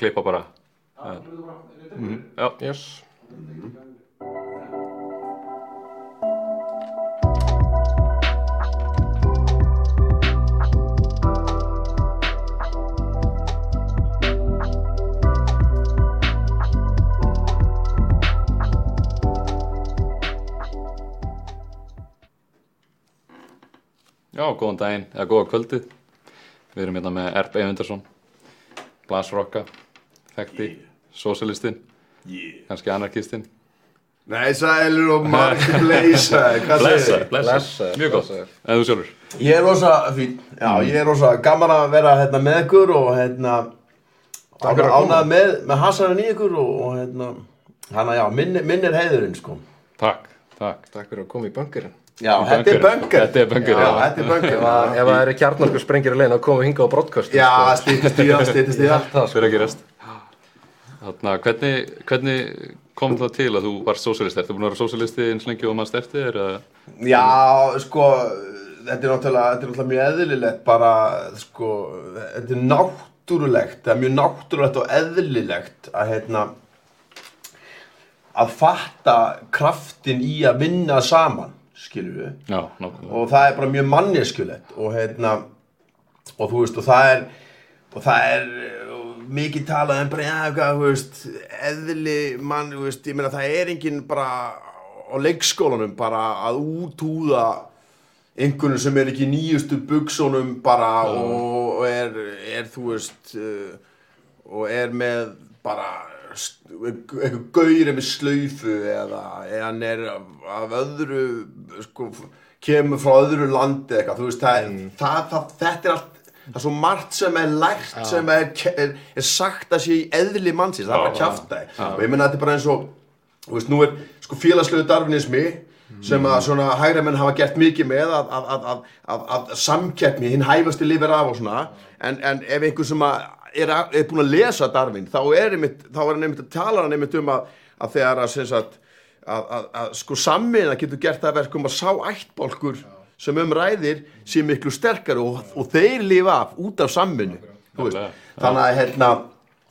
að klippa bara. Mhm, Já, Yes. Já, góðan daginn, eða góða kvöldið. Við erum hérna með Erb Eyvindarsson Blasrocka Þekkti, Socialistinn Yeah. Kannski anarkistinn. Nei, sælur og margir bleysaði, hvað segir þið? Blessaður, mjög gott. Eða þú sjálfur? Ég er rosa fín, já, ég er rosa gaman að vera hérna með ykkur og hérna Takk fyrir að koma. ánað með, með hasaran í ykkur og, og hérna Hanna, já, minn, minn er heiðurinn, sko. Takk, takk. Takk fyrir að koma í bunkerinn Já, þetta er böngur Þetta er bunker, Já, já. þetta er böngur Ef að- ef það eru kjarnorku sprengir í legin þá komum við hingað á broadcast Já, stýttist í það, stýttist í það. Það Fyrir að gerast Þarna, hvernig, hvernig kom það til að þú varst sósíalisti? Ertu búin að vera sósíalisti eins lengi og maður sterti? Já, sko, þetta er náttúrulega, þetta er náttúrulega mjög eðlilegt bara, sko, þetta er náttúrulegt, það er mjög náttúrulegt og eðlilegt að, hérna, að fatta kraftin í að vinna saman, skilur við, Já, nákvæmlega og það er bara mjög manneskjulegt og, hérna, og þú veist, og það er, og það er mikið talað en bara, já, hvað, þú veist, eðli mann, þú veist, ég meina, það er enginn bara á leikskólanum bara að útúða einhvern sem er ekki nýjustu buksónum bara og, og er, er, þú veist, uh, og er með bara eitthvað gauri með slaufu eða, eða hann er af, öðru, sko, kemur frá öðru landi eitthvað, þú veist, það, það, það, þetta er allt, það er svo margt sem er lært, sem er, er, er sagt að sé í eðli mannsins, það er bara kjafta og ég menna þetta er bara eins og, þú veist, nú er sko félagslegu darwinismi sem að svona hægri menn hafa gert mikið með að, að, að, að, að, að samkeppni, hinn hæfasti lifir af og svona, en, en ef einhver sem er, er búin að lesa Darwin, þá er, einmitt, þá er hann einmitt að tala hann einmitt um að, að þegar að, sem sagt, að, að, að sko sammiðna getur gert það að verkum að sá ættbólkur sem um ræðir sé miklu sterkari og, og þeir lifa af út af já. þannig að hérna,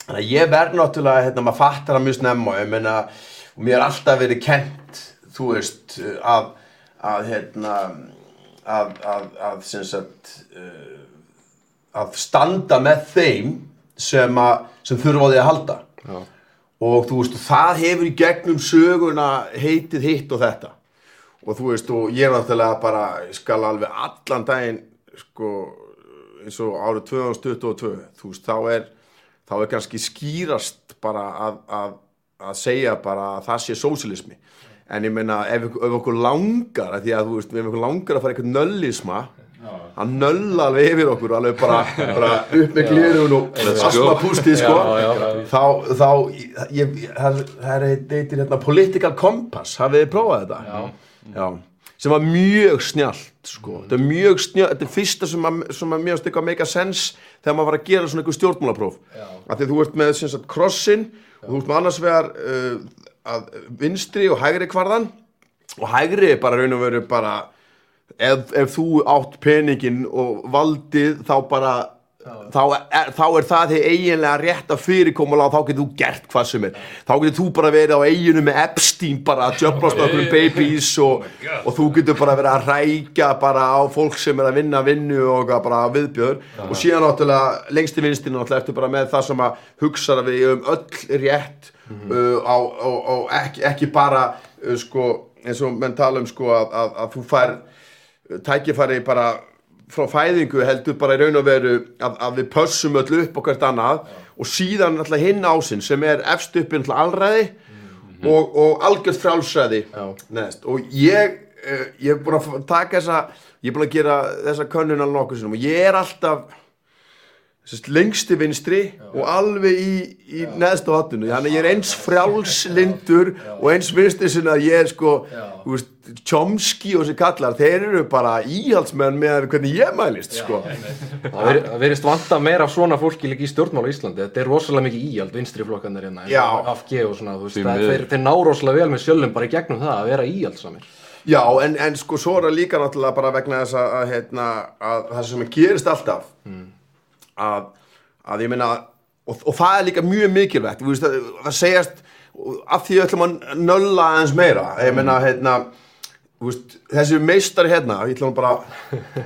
þannig að ég verð náttúrulega hérna, maður fattar það mjög snemma og mér er alltaf verið kent þú veist, að að hérna að, að, að sem sagt uh, að standa með þeim sem, að, sem þurfa á því að halda Já. og þú veist, það hefur í gegnum söguna heitið hitt og þetta og þú veist, og ég er náttúrulega bara, skal alveg allan daginn sko, eins og árið 2022, þú veist, þá er þá er kannski skýrast bara að, að, að segja bara að það sé sósilismi en ég meina, ef, ef okkur langar að því að þú veist, ef okkur langar að fara eitthvað nöllisma hann nöll alveg yfir okkur alveg bara, bara upp með glirun og asma pústið sko Já, já, já. þá, þá ég, það, það er eitthvað hérna, political compass, hafið þið prófað þetta? Já. Já. sem var mjög snjallt sko, þetta er mjög snjallt þetta er fyrsta sem að, sem að mjög stykka make a sense þegar maður var að gera svona einhver stjórnmálapróf. Af því að þú ert með sem sagt krossin og þú ert með annars vegar uh, að vinstri og hægri kvarðan og hægri er bara raun og veru bara ef, ef þú átt peningin og valdið þá bara þá er, þá er það þið eiginlega rétt að fyrirkomula og þá getur þú gert hvað sem er. Þá getur þú bara verið á eiginu með Epstein bara að jöfnast okkur babies og, og þú getur bara verið að rækja bara á fólk sem er að vinna vinnu og bara viðbjör og síðan náttúrulega lengst í vinstinu náttúrulega ertu bara með það sem að hugsa við um öll rétt uh, á, á, á ekki, ekki bara uh, sko eins og menn tala um sko að, að, að þú fær tækifæri bara frá fæðingu heldur bara í raun og veru að, að við pössum öll upp og hvert annað. Og síðan alltaf hinn ásinn sem er efst uppi alltaf allræði og, og algjört frálsræði Já. og ég uh, ég er búin að taka þessa ég er búin að gera þessa könnun alveg nokkuð sinum og ég er alltaf lengsti vinstri og alveg í, í neðstu hotinu þannig að ég er eins frjálslindur og eins vinstri sinna að ég er sko þú veist, Chomsky og þessi kallar þeir eru bara íhaldsmenn með hvernig ég mælist sko. Það veri- það verist vanta meira af svona fólki líka í stjórnmála í Íslandi. Þetta er rosalega mikið íhald vinstri flokkanir hérna Já. AFG og svona þú veist, það, þeir, þeir ná rosalega vel með sjölum bara í gegnum það að vera íhaldsamir Já, en, en sko svo er það líka náttúrulega bara vegna þess að, að, hérna, að það sem gerist alltaf að, að ég meina og, og það er líka mjög mikilvægt þú veist, að, að segjast af því ætlum að nölla aðeins meira ég meina, hérna veist, þessi meistari hérna ég ætlum bara,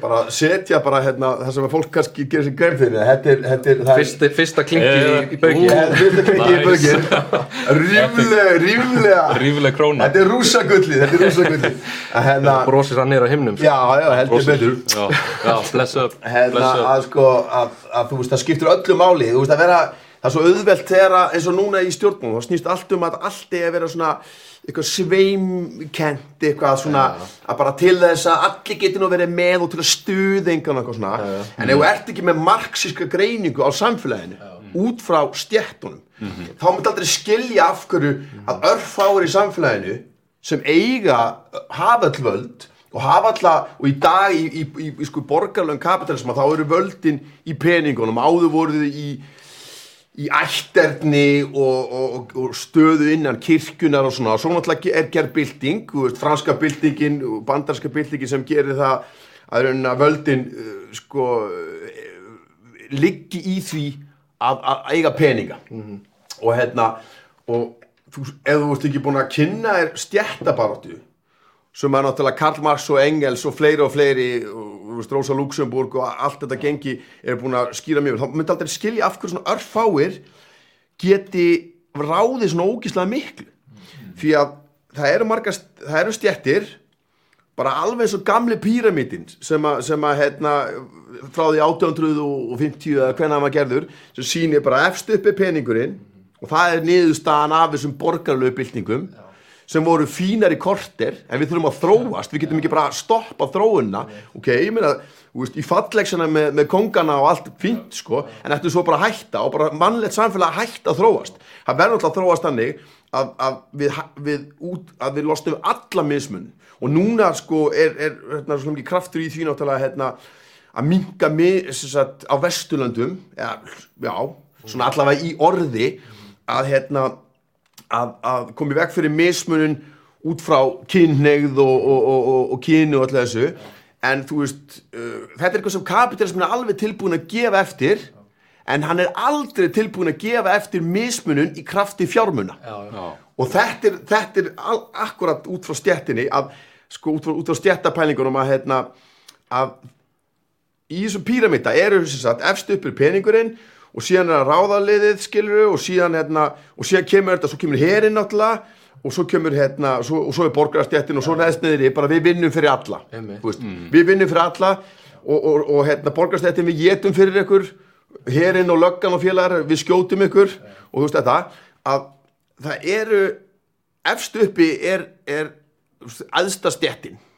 bara að setja bara hérna, það sem að fólk kannski gerir sér grein fyrir þetta er, þetta er, það er Fyrsta, klingi í, í bauki þetta er fyrsta klingi í bögin ríflega, ríflega. Rífileg króna. Þetta er rúsagullið, þetta er rúsagullið. Hérna, Brosir hann nýra himnum. Já, já, heldur betur. Já, já, bless up hérna Bless up. að sko að, að þú veist það skiptir öllu máli. Þú veist að vera það er svo auðvelt þegar að eins og núna í stjórnmálum þá snýst allt um að allt er að vera svona eitthvað sveimkent eitthvað svona að bara til þess að allir geti nú verið með og til að stuða engan eitthvað svona. En ef þú ert ekki með marxíska greiningu á samfélaginu út frá stjettunum þá myndi aldrei skilja af hverju að örfáir í samfélaginu sem eiga hafa all völd og hafa alltaf, og í dag í, í, í, í sko borgarlögum kapitalisma þá eru völdin í peningunum, áður voruð í í ætterni og, og, og stöðu innan kirkjunar og svona, og svo náttúrulega er gerð bylting, þú veist, franska byltingin og bandarska byltingin sem gerir það að raunina völdin uh, sko uh, liggi í því að, að eiga peninga. Og hérna og þú, ef þú ert ekki búin að kynna er stjættabaráttu sem er náttúrulega Karl Marx og Engels og fleiri og fleiri og, veist, Rosa Luxemburg og allt þetta gengi er búin að skýra mjög vel. þá myndi aldrei skilja af hverju svona örfáir geti ráðið svona ógíslega miklu. Því að það eru margast það eru stjættir bara alveg eins og gamli píramítin sem að, sem að hérna, frá því 1850 eða hvenær maður gerður sem sýnir bara efst uppi peningurinn og það er niðurstaðan af þessum borgarlegu byltingum sem voru fínar í korter en við þurfum að þróast, við getum ekki bara að stoppa þróunna, ok, ég meina veist, í fallegsana með, með kongana og allt fínt, sko, en eftir svo bara að hætta og bara mannlegt samfélag að hætta að þróast. Það verður alltaf að þróast þannig að, að, við, við, út, að við lostum alla mismun. Og núna sko er, er hérna, svona mikið kraftur í því náttúrulega hérna, að minka mig sagt, á Vesturlöndum ja, já, svona allavega í orði að hérna að, að komi veg fyrir mismunin út frá kynneigð og, og, og, og, og kynu og allir þessu. En þú veist, uh, þetta er eitthvað sem kapitalismin er alveg tilbúin að gefa eftir en hann er aldrei tilbúin að gefa eftir mismunun í krafti fjármuna. Já, og þetta er, þetta er al, akkurat út frá stjettinni að, sko, út frá, frá stjettapælingunum að, hérna, að í þessum píramíta eru sem sagt, efst uppur peningurinn og síðan er að ráðaliðið skiluru og síðan, hérna, og síðan kemur þetta, svo kemur herinn náttúrulega og svo kemur hérna, svo, og svo er borgarastjettin og svo neðst niður í, bara við vinnum fyrir alla veist, við vinnum fyrir alla og, og, og hérna, borgarastjettin við getum fyrir ykkur herinn og löggan og félagar við skjótum ykkur. Og þú veist þetta að það eru efst uppi er, er aðsta stjettin Já.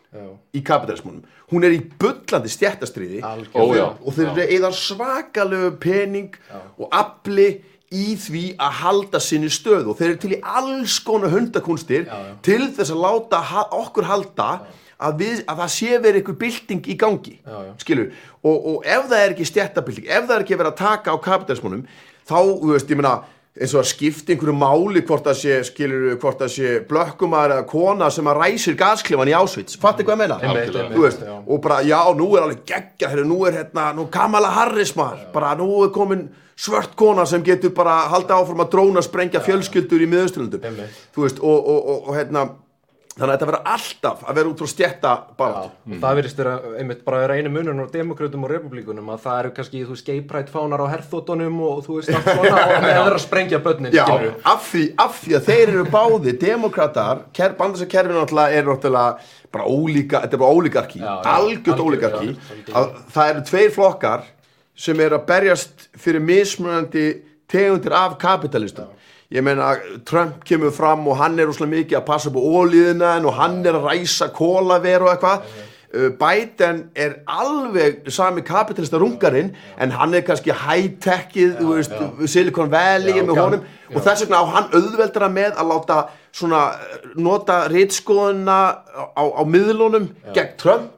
Í kapitalismunum hún er í Algjörlega. Ó, já. og þeir eru eða svakalegu pening og afli í því að halda sinni stöð og þeir eru til í alls konar hundakunstir Já, já. til þess að láta ha okkur halda að, við, að það sé verið einhver bylting í gangi Já, já. skilur, og, og ef það er ekki stjettabylting ef það er ekki verið að taka á kapitalismunum þá, þú veist, ég meina eins og að skipta einhverju máli hvort það sé skilur, hvort það sé blökkumar eða kona sem að ræsir gasklifan í Auschwitz. Fattu hvað ég meina? Þú veist, og bara já, nú er alveg geggja heru, nú er hérna, nú Kamala Harris maður, bara nú er komin svört kona sem getur bara halda áfram að dróna sprengja fjölskyldur í miðausturlundum þú veist, og, og, og, og hérna þannig að þetta verður alltaf að vera út frá stjætta bara, og það virðist vera einmitt bara vera einu munun á demokrautum og republikunum að það eru kannski, þú veist, geiprætt fánar á herþóttunum og þú veist, allt svona og með þeirra að sprengja börnin, Já, skilurðu. af því, af því að þeir eru báði demokratar, ker, bandast að kerfinu náttúrulega er náttúrulega bara ólíka þetta er bara ólíkarki, Já, já, algjört ólíkarki já, að það eru tveir flokkar sem eru að berjast fyrir mismunandi tegundir af kapitalistum ég meina Trump kemur fram og hann er úslega mikið að passa upp á ólíðina og hann er að ræsa kólaver og eitthvað. Uh, Biden er alveg sami kapitalista rungarinn en hann er kannski high-techið veist, Silicon Valley Já, með já, honum. Já. og þess vegna á hann auðveldra með að láta svona eh, nota reitskoðuna á, á miðlunum gegn Trump.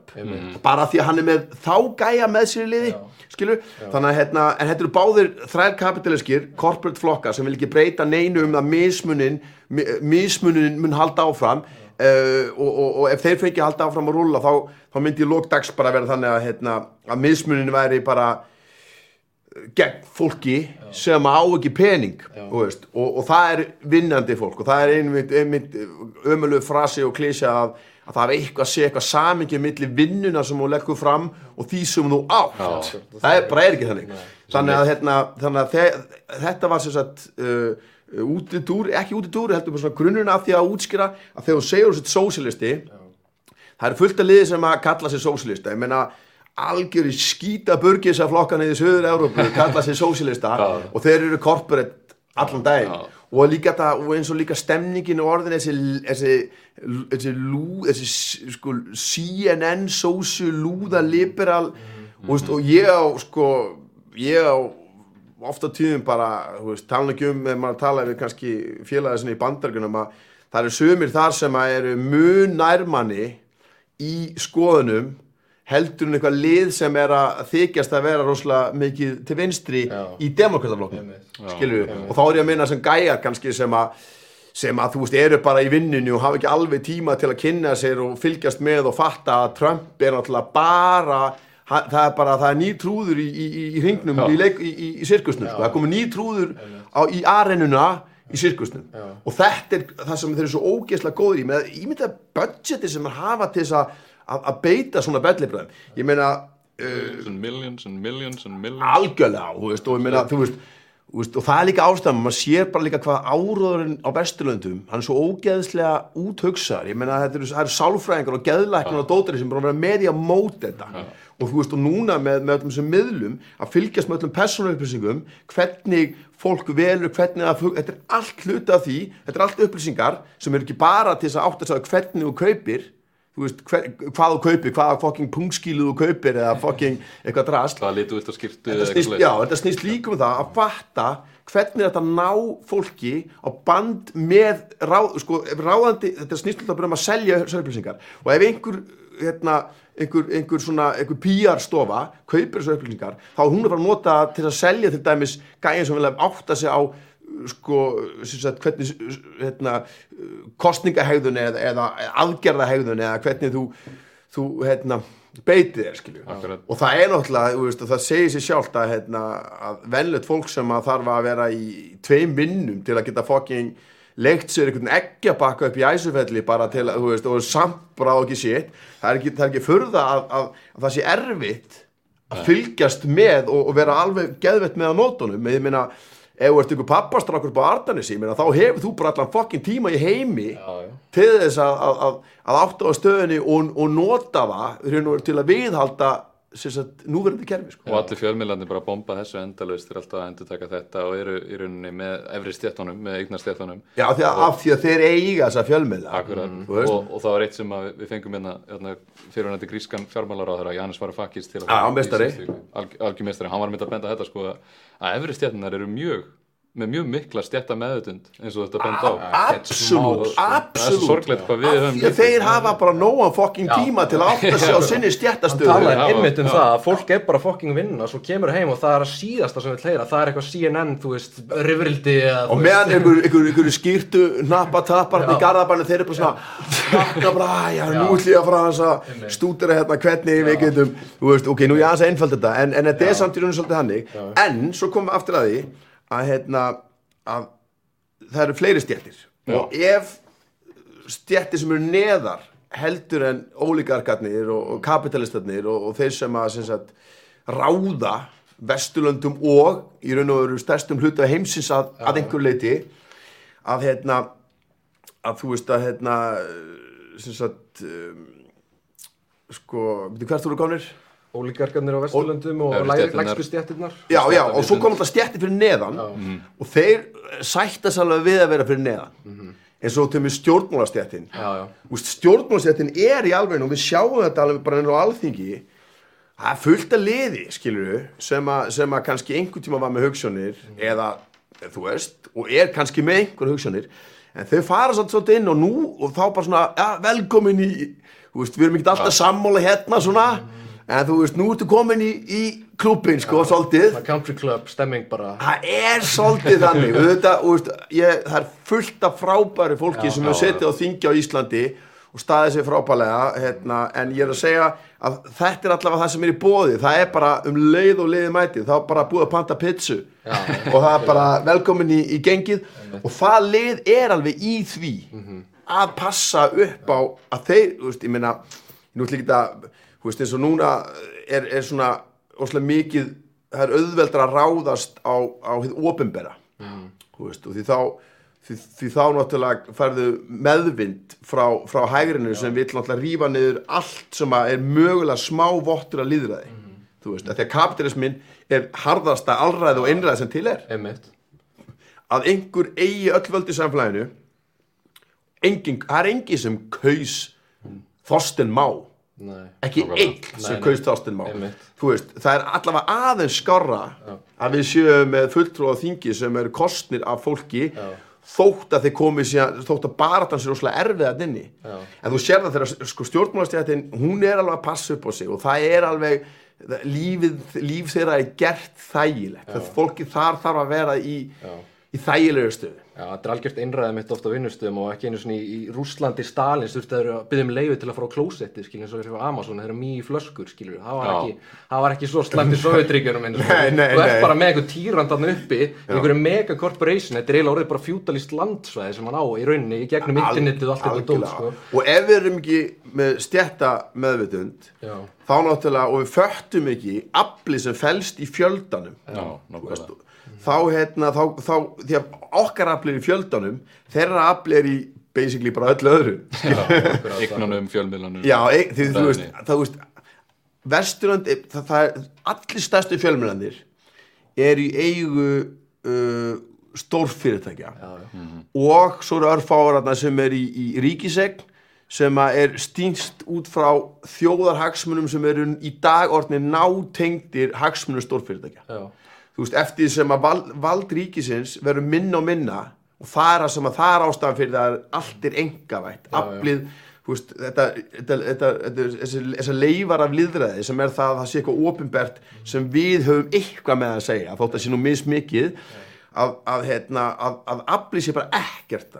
Bara því að hann er með þá gæja með sér í liði skilur, þannig að hérna, en þetta eru báðir þrær kapitaliskir, corporate flokkar sem vil ekki breyta neinu um að mismunin mi- mismunin mun halda áfram uh, og, og, og ef þeir fengi halda áfram að rúlla þá, þá myndi í lókdags bara vera þannig að, hérna, að mismunin væri bara gegn fólki sem á ekki pening og, og það er vinnandi fólk og það er einmitt, einmitt ömulegu frasi og klísja að, að það er eitthvað að sé eitthvað samingi milli vinnuna sem þú leggur fram og því sem þú átt það er bara er ekki þannig. Þannig að, hérna, þannig að þe þetta var sem sagt uh, útidúr, ekki útidúr heldur bara svona grunnurinn af því að útskýra að þegar þú segir þú sett sósilisti það er fullt af liði sem að kalla sig sósilista ég meina algjöri skýta burgis af flokkan í Suður-Európu kalla sig sósilista og þeir eru corporate allan daginn og líka það, og eins og líka stemningin og orðin þessi, þessi, þessi, lú, þessi sko, CNN sósu lúða liberal og, veist, og ég á sko ég á ofta tíðum bara, þú veist, tala ekki um ef maður tala við kannski félagið sinni í bandargunum að það eru sumir þar sem að eru mun nærmanni í skoðunum heldur en eitthvað lið sem er að þykjast að vera rosalega mikið til vinstri Já. í demokrataflokknum skilur við, og þá er ég að minna sem gæjar kannski sem að sem að þú veist eru bara í vinnunni og hafa ekki alveg tíma til að kynna sér og fylgjast með og fatta að Trump er náttúrulega bara það er bara, það er ný trúður í, í, í hringnum í, í, sirkusnum sko. það er komið ný trúður á, í arenuna í sirkusnum. Og þetta er það sem þeir eru svo ógeðslega góður í með ímynda budgeti sem þeir hafa til þess að, að, að beita svona bellibræðum ég meina uh, millions and millions and millions. Algjörlega þú veist, og, ég meina, þú veist, og það er líka ástæðan maður sér bara líka hvað áróðurinn á Vesturlöndum hann er svo ógeðslega úthugsaður. Ég meina þetta eru, það eru sálfræðingar og geðlæknar og dótari sem bara vera með í að móta þetta. Og þú veist og núna með, með öllum þessum miðlum að fylgjast með öllum persónuupplýsingum hvernig fólk velur hvernig það, fug- þetta er allt hluti af því þetta er allt upplýsingar sem eru ekki bara til þess að átta sig á hvernig þú kaupir veist, hver, hvað þú kaupir, hvaða fucking pungskílu þú kaupir eða fucking eitthvað drast hvað litu vilt á skýrtu þetta snýst, já, þetta snýst líka um það að fatta hvernig þetta ná fólki á band með ráð, sko, ráðandi, þetta snýst alltaf bara um að selja sörflýsingar og ef einhver hérna, einhver, einhver svona einhver PR stofa kaupir þessu upplýsingar þá er hún að fara að nota til að selja til dæmis gæðin sem vilja átta sig á sko, sagt, hvernig hérna, kostningahegðun eða, eða aðgerðahegðun eða hvernig þú, þú hérna, beitið þér skilju. Og það er náttúrulega, veist, það segir sér sjálft að, hérna, að venlegt fólk sem að þarf að vera í tveim vinnum til að geta fucking leikt sér einhvern eggjabakka upp í æsufelli bara til að, þú veist, og samt á ekki sétt, það er ekki, er ekki furða að, að, að það sé erfitt að fylgjast með og, og vera alveg geðvett með á nótunum, ég meina ef þú ert ykkur pappastrákur på Ardanissi þá hefur þú bara allan fucking tíma í heimi Já, já. til þess að, að, að, að átta á stöðunni og, og nota það til að viðhalda sagt, núverandi kerfi sko. og allir fjölmiðlarnir bara bomba þessu endalaust er alltaf að endur taka þetta og eru í rauninni með efri stjættunum, með eignar stjættunum Já, því að, af því að þeir eiga þessa fjölmiðla. Veist. og, og það var eitt sem að við fengum hérna, hérna fyrirhundandi grískan fjármálaráðara Jannis Varoufakis til að algjumestari, hann var myndið að benda þetta sko að efri stjættunar eru mjög með mjög mikla stjætta meðutund eins og þetta benda á. Það er því að þeir hafa bara nógan fucking tíma til að átta sig á sinni Hann stjættastöðu talaði Já, einmitt um já. það að fólk er bara fucking vinna svo kemur heim og það er að síðasta sem við hleyra það er eitthvað CNN, þú veist, rifrildi eða, þú og meðan einhver, einhver, einhver skýrtu nappa tapar í garðabannu þeir eru bara svona nakka bara, já, nú ætlum ég að fara að stúdera hérna hvernig við getum þú veist, ok, nú er ég aðeins að einfalda þetta en, en þetta er samt að hérna að það eru fleiri stjættir og ef stjættir sem eru neðar heldur en ólíkarkarnir og, kapitalistarnir og, og þeir sem að sem sagt, ráða Vesturlöndum og í raun og veru stærstum hluta heimsins að, að einhver leiti að hérna að þú veist að hérna sem sagt um, sko, veitu hvert þú eru konir? ólíkarkarnir á Vesturlöndum og lægstu stjættirnar Já, já, og svo kom alltaf stjætti fyrir neðan og þeir sættast alveg við að vera fyrir neðan. Eins og til með stjórnmálastjættin Já, já, stjórnmálastjættin er í alveg og við sjáum þetta alveg bara ennur á alþingi. Það er fullt að liði skilur sem, að- sem að kannski einhvern tíma var með hugssjónir eða þú veist og er kannski með einhver hugssjónir en þau fara samt svolítið inn og nú og þá bara svona ja, velkomin í þú veist, við erum ekki alltaf sammála hérna svona en þú veist, nú ertu komin í, í klúbin sko, svolítið. það er country club stemming bara. Það er svolítið þannig. Þetta, veist, ég, það er fullt af frábæri fólki sem hefur setið á þingja á Íslandi og staðið sér frábælega hérna, en ég er að segja að þetta er allavega það sem er í bóði það er bara um leið og leiði mætið þá er bara búið að panta pizzu og það er bara velkomin í, í gengið. Og það lið er alveg í því að passa upp á að þeir, þú veist, ég meina nú ætlum ekki að, þú veist, eins og núna er, er svona óslega mikið það er auðveldar að ráðast á, á hið opinbera. Þú veist, og því þá því, því þá náttúrulega færðu meðvind frá, frá hægrinu sem vill náttúrulega rífa niður allt sem er mögulega smá vottur að líðræði þú veist, að því að kapitalismin er harðasta allræði og einræði sem til er. Einmitt. að einhver eigi öll völd í samfélaginu engin, það er engin sem kaus Þorsten Má Nei. ekki einn sem Nei, nei. kaus Þorsten Má Einmitt. þú veist, það er allavega aðeins skárra að við séum með fulltrúa þingi sem eru kostnir af fólki Já. þótt að þeir komi síðan, þótt að baratan sér óslega erfið að inni Já. en þú sér það þegar sko, stjórnmálastjættin hún er alveg að passa upp á sig og það er alveg lífið, líf þeirra er gert þægilegt það fólki þar þarf að vera í, Já. í þægilegu stöðu Já, þetta er algjört einræðið mitt ofta á vinnustöðum og ekki einu svona í, í Rúslandi Stalins þurfti að byggja um leiði til að fara á klósetti skilur eins og á Amazon, þeir eru mjög flöskur skilur, það var, ekki, það var ekki svo slæmt í Sovjetríkjunum eins og þú ert bara með einhver týrandarn uppi einhverju mega corporation, þetta er eiginlega orðið bara fjútalist landsvæði sem hann á í rauninni í gegnum internetið og allt þetta dót sko. og ef við erum ekki með stjætta meðvitund Já, þá náttúrulega, og við föttum ekki afli sem felst í fjöldanum. Já, þá hérna, þá, þá, því að okkar afli er í fjöldanum, þeirra afli er í basically bara öllu öðru. Eignunum, fjölmiðlanum já, e, því, þú veist, það, veist Vesturland, það, það er allir stærstu fjölmjölandir er í eigu uh, stórfyrirtækja. Já, já. og svo eru örfáararna sem er í, í ríkisegn sem að er stýnst út frá þjóðarhagsmunum sem eru í dag orðinni nátengdir hagsmunum stórfyrirtækja. Já. Þú veist, eftir sem að vald, vald ríkisins verður minna og minna og það er að sem að það er ástæðan fyrir það að allt er engavætt, já. aflið þú veist, þetta, þetta, þetta, þetta þessi leifar af liðræði sem er það að það sé eitthvað ofinbert sem við höfum eitthvað með að segja, þótt að sé nú mismikið að, að, hérna, að, að aflið sé bara ekkert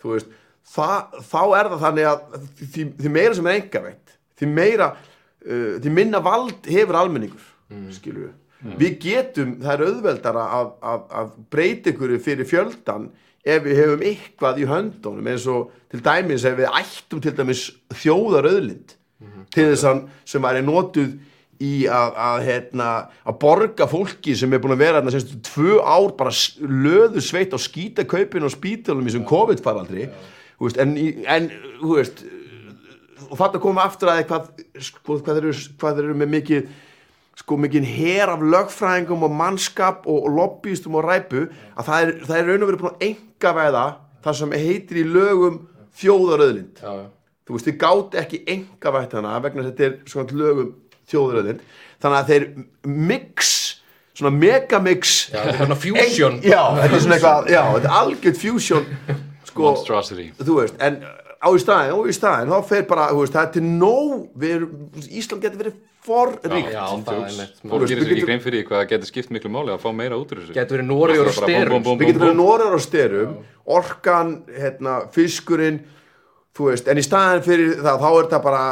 þú veist, það, þá er það þannig að því, því meira sem er engavætt því meira, uh, því minna vald hefur almenningur mm. skilur við við getum, það er auðveldara að, að, að breyta ykkur fyrir fjöldan ef við hefum eitthvað í höndunum eins og til dæmis ef við ættum til dæmis þjóðar auðlind til þess að sem væri notuð í að, að, hérna, að borga fólki sem er búin að vera hérna, semst, tvö ár bara löðu sveitt á skítakaupin og spítalum í sem COVID faraldri. Þú veist, en, en veist og þetta koma aftur að hvað, sko, hvað, hvað þeir eru með mikið sko mikið her af lögfræðingum og mannskap og, og lobbyistum og ræpu að það er, það er raun og verið búin að enga veða það sem heitir í lögum þjóðaröðlind Já, já. þú veist, þið gátt ekki enga vætt hana vegna þetta er svona lögum þjóðaröðlind þannig að þeir mix svona megamix Já, þetta er svona fusion. já, þetta er svona eitthvað, já, þetta er algjörð fusion sko, Monstrosity þú veist, en á í staðin, og í staðin þá fer bara, þú veist, það er til nóg við erum, Ísland getur verið forríkt Já, það er einmitt. Fólk gerir sér ekki grein fyrir hvað getur skipt miklu máli að fá meira út úr þessu Getur verið Bara búm, styrum. við getum verið norðar á styrum orkan, hérna, fiskurinn þú veist, en í staðin fyrir það, þá er þetta bara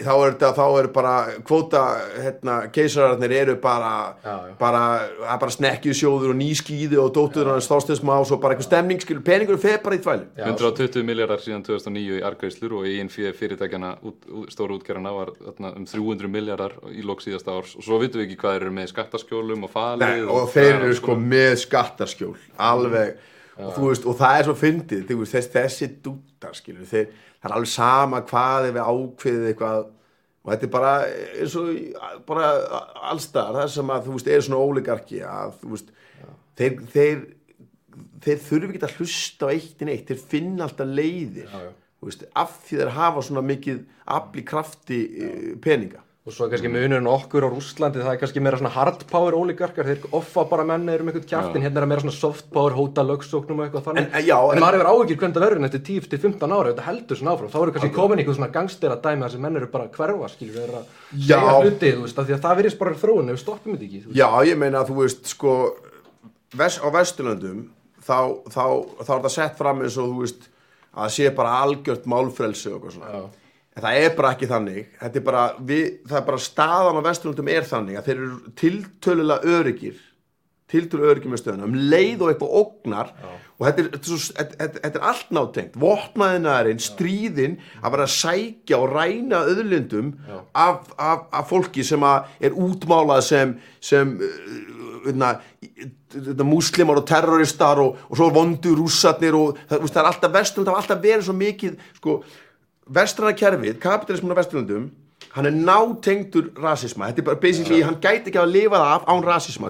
þá er þetta, þá er bara kvóta, hérna, keisararnir eru bara Já, já. bara, það er bara snekkju sjóður og nýskíði og dóttur hans þástensmás og bara eitthvað stemning, skilur, peningur fer bara í þvælu Já, 120 miljardar síðan 2009 í argreislur og eigin fyrir fyrirtækjana út, út, stóru útgerðana var þarna, um 300 miljardar í lok síðasta árs. Og svo vitum við ekki hvað þeir eru með skattaskjólum og falið Nei, og þeir eru sko með skattarskjól alveg. Og, þú veist, og það er svo fyndið þú veist, dútar skilur þeir, það er alveg sama hvað ef við ákveðið eitthvað og þetta er bara eins og bara allstar það sem að þú veist er svona óligarki að þú veist þeir, þeir, þeir þurfi ekki að hlusta á eitt en eitt þeir finna alltaf leiðir. Já, já. veist, af því þeir hafa svona mikið afli krafti eh, peninga Og svo kannski munurinn okkur á Rússlandi, það er kannski meira svona hard power ólíkarkar, þeir offa bara menn erum einhvern kjaftin, hérna er meira svona soft power, hóta lögsóknum og eitthvað þannig. En, já, en, en- maður hefur áhyggjur hvernig það verður eftir 10-15 ára, þetta heldur svona áfram, þá eru kannski komin einhver svona gangstera dæmi þar sem menn eru bara að hverfa, skilur, þeir að segja hluti, þú veist, af því að það virðist bara þróun ef við stoppum þetta ekki. Já, ég meina að þú veist, sko, á Vesturlöndum, þá, þá, þá er það sett fram eins og, þú veist, að sé bara algjört málfrelsi og eitthvað svona. En það er bara ekki þannig. Þetta er bara, við, það er bara staðan á vesturlundum er þannig að þeir eru tiltölulega öryggir tiltölulega öryggir með stöðuna um leið og eitthvað ógnar. Og þetta er, þetta, er svo, þetta, þetta, er allt nátengt. Vopnaðinarinn, stríðin að vera að sækja og ræna öðlindum af, af, af fólki sem er útmálað sem, sem uh, uh, múslimar og terroristar og, og svo vondu rússarnir og það, það er alltaf vesturlund það hafa alltaf verið svo mikið sko, vestrana kerfið, kapitalismin á vesturlundum hann er nátengdur rasisma. Þetta er bara basically, hann gæti ekki að lifa það af án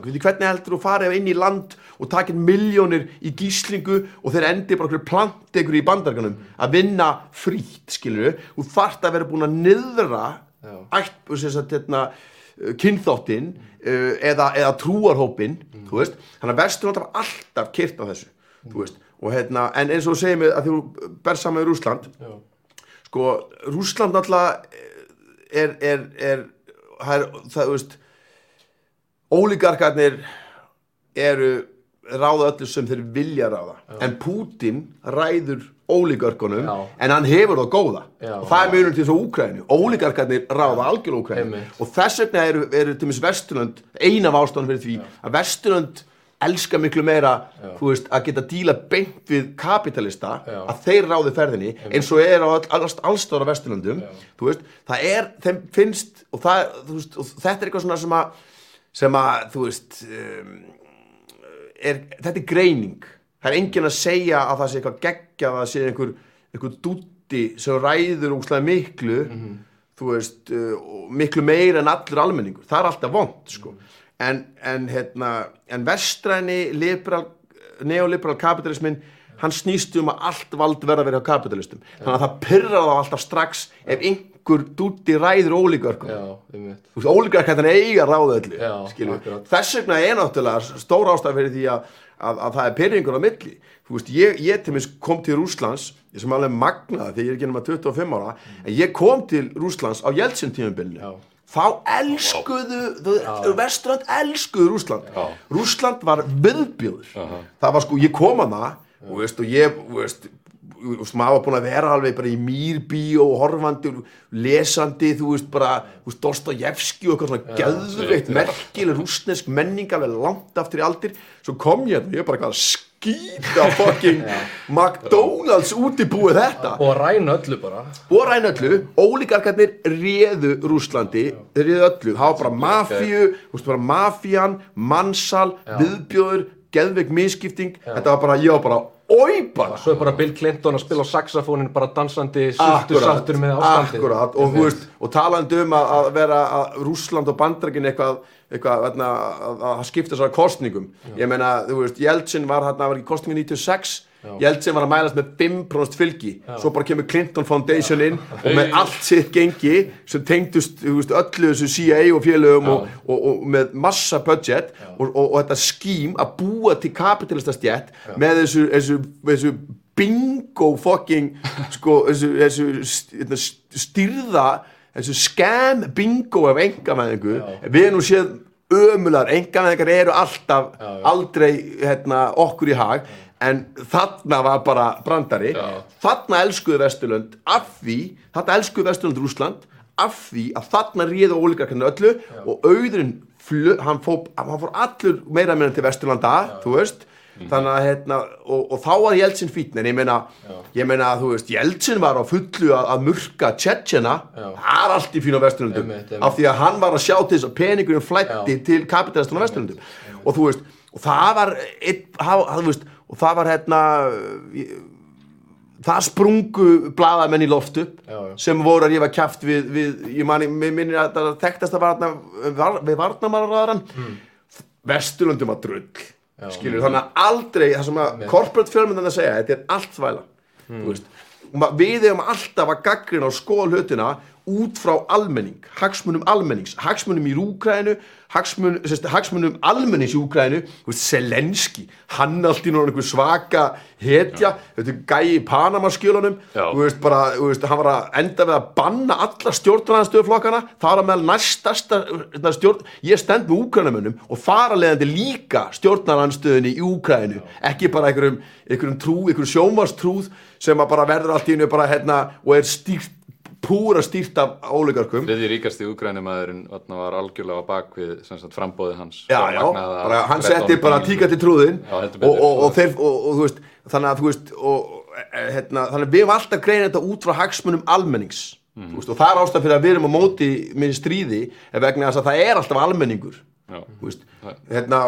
Við veitir, hvernig heldur þú farið inn í land og takið miljónir í gíslingu og þeir endi bara okkur plant ykkur í bandarganum að vinna frýtt, skilur við þú þarft að vera búin að niðra sagt, hérna uh, kynþáttinn uh, eða, eða trúarhópin þú veist, þannig að vesturlund var alltaf kyrt á þessu þú veist, og hérna en eins og segir mig að þú ber saman í Rúsland Já. Sko, Rúsland náttúrulega er, er, er, er það, veist ólíkarkarnir eru ráða öllu sem þeir vilja ráða en Putin ræður ólíkarkonum Já. en hann hefur það góða Já. og það er mjög til þess að Úkrænu ólíkarkarnir ráða algjörlega Úkrænu Einmitt. og þess vegna eru, eru til mis Vesturlönd ein af ástæðan fyrir því að Vesturlönd elska miklu meira veist, að geta díla beint við kapitalista Já. að þeir ráði ferðinni eins og er á all, all, allstóra Vesturlöndum þú veist, það er, þeim finnst og, það, veist, og þetta er eitthvað svona sem að sem að, þú veist um, er, þetta er greining. Það er enginn að segja að það sé eitthvað geggja að það sé einhver, einhver dútti sem ræður úslega miklu þú veist, uh, miklu meira en allur almenningur, það er alltaf vond sko. En, en hérna en vestræni liberal, neoliberal kapitalismin hann snýst um að allt vald verða vera á kapitalistum. Þannig að það pyrrar þá alltaf strax ef einhver dútti ræður þú veist, ólíkarkættan eiga ráða öllu Já, þess vegna er náttúrulega stór ástæð fyrir því að, að, að það er pyrringur á milli. Þú veist, ég, ég til mis kom til Rúslands ég sem alveg magnaði þegar ég er genið með 25 ára en ég kom til Rúslands á Jeltsin tímabilinu. Já. Þá elskuðu þú Vesturland elskuðu Rúsland. Rúsland var viðbjöður það var sko, ég kom að það og veist, og ég, veist maður var búin að vera alveg bara í mýrbíó og horfandi og lesandi þú veist bara, þú veist, Dostojevski og eitthvað svona geðveikt merkileg rúsnesk menning alveg langt aftur í aldir. Svo kom ég þetta, ég er bara eitthvað að skýta fucking McDonalds útibúið þetta. Og ræna öllu bara. og ræn öllu, ólíkarkarnir réðu Rúslandi, þeir réðu öllu. Það var bara mafíu, þú veist bara mafían mannsal, viðbjóður geðveik miskipting, þetta var bara ég var bara, oi bara. Svo er bara Bill Clinton að spila á saxofónin bara dansandi sultur sáttur með ástandi. akkurat. Og, veist, og talandi um að, að vera að Rússland og Bandarækin eitthvað, eitthvað veitna, að, að skipta þessar kostningum ég meina, þú veist, Jeltsin var hérna, var ekki kostningu 96 Jeltsin var að mælast með 5% fylgi. Svo bara kemur Clinton Foundation inn og með allt sitt gengi sem tengdust veist, öllu þessu CIA og félögum og, og, og með massa budget og, og, og þetta skím að búa til kapitalistastjætt með þessu, þessu, þessu bingo fucking sko, þessu, þessu st- hérna, styrða þessu scam bingo af engamæðingu við erum séð ömular. Engamæðingar eru alltaf aldrei hérna, okkur í hag en þarna var bara brandari. Þarna elskuðu Vesturlönd af því, þarna elskuðu Vesturlönd Rúsland af því að þarna réðu ólíkarkarnir öllu og auðurinn hann, hann fór allur meira meira til Vesturlanda þú veist. Þannig að hérna, og, og þá var Jeltsin fítn en ég meina, ég meina að þú veist Jeltsin var á fullu að, að murka Tjetjena, það er allt í fínu á Vesturlundum af því að hann var að sjá til þess að peningurinn flætti til kapitalistun á Vesturlundum og þú veist, og það var það, það, þú veist, og það var hérna það sprungu blaðamenn í loft upp Já, já. sem voru að rífa kjaft við, við ég mani, minnir að það þekktast að var þarna var, við varnamálaræðaran mm. Vesturlundum var drull skilur, þannig að aldrei það sem að corporate fjölmyndan að segja, þetta er allt þvæla. Ma- við hefum alltaf að gaggrina og skoða hlutina út frá almenning, hagsmunum almennings hagsmunum í Úkrænu hagsmun, hagsmunum almennings í Úkrænu þú veist, Selenski, hann allt í náttúrulega einhver svaka hetja. Þetta gæi í Panamaskjölunum hann var að enda við að banna alla stjórnarnarstöðuflokkana það var meðal næstasta stjórn, ég stend með Úkrænumönnum og fara leiðandi líka stjórnarnarstöðinni í Úkrænu, ekki bara einhverjum, einhverjum trú, einhverjum sjómarstrúð sem að bara verður allt í bara hérna og er stýrt, púra stýrt af óleikarkum Þriði ríkasti úgrænumæðurinn var algjörlega á bakvið sem sagt, frambóði hans. Já, já, bara, hann setti bara tíka til trúðin Já, og, og, og, þeir, og, og þú veist þannig að þú veist og, e, hérna, þannig að við erum alltaf greina þetta út frá hagsmunum almennings. Mhm. þú veist, og það er ástæð fyrir að við erum á móti með stríði vegna þess að það er alltaf almenningur hérna,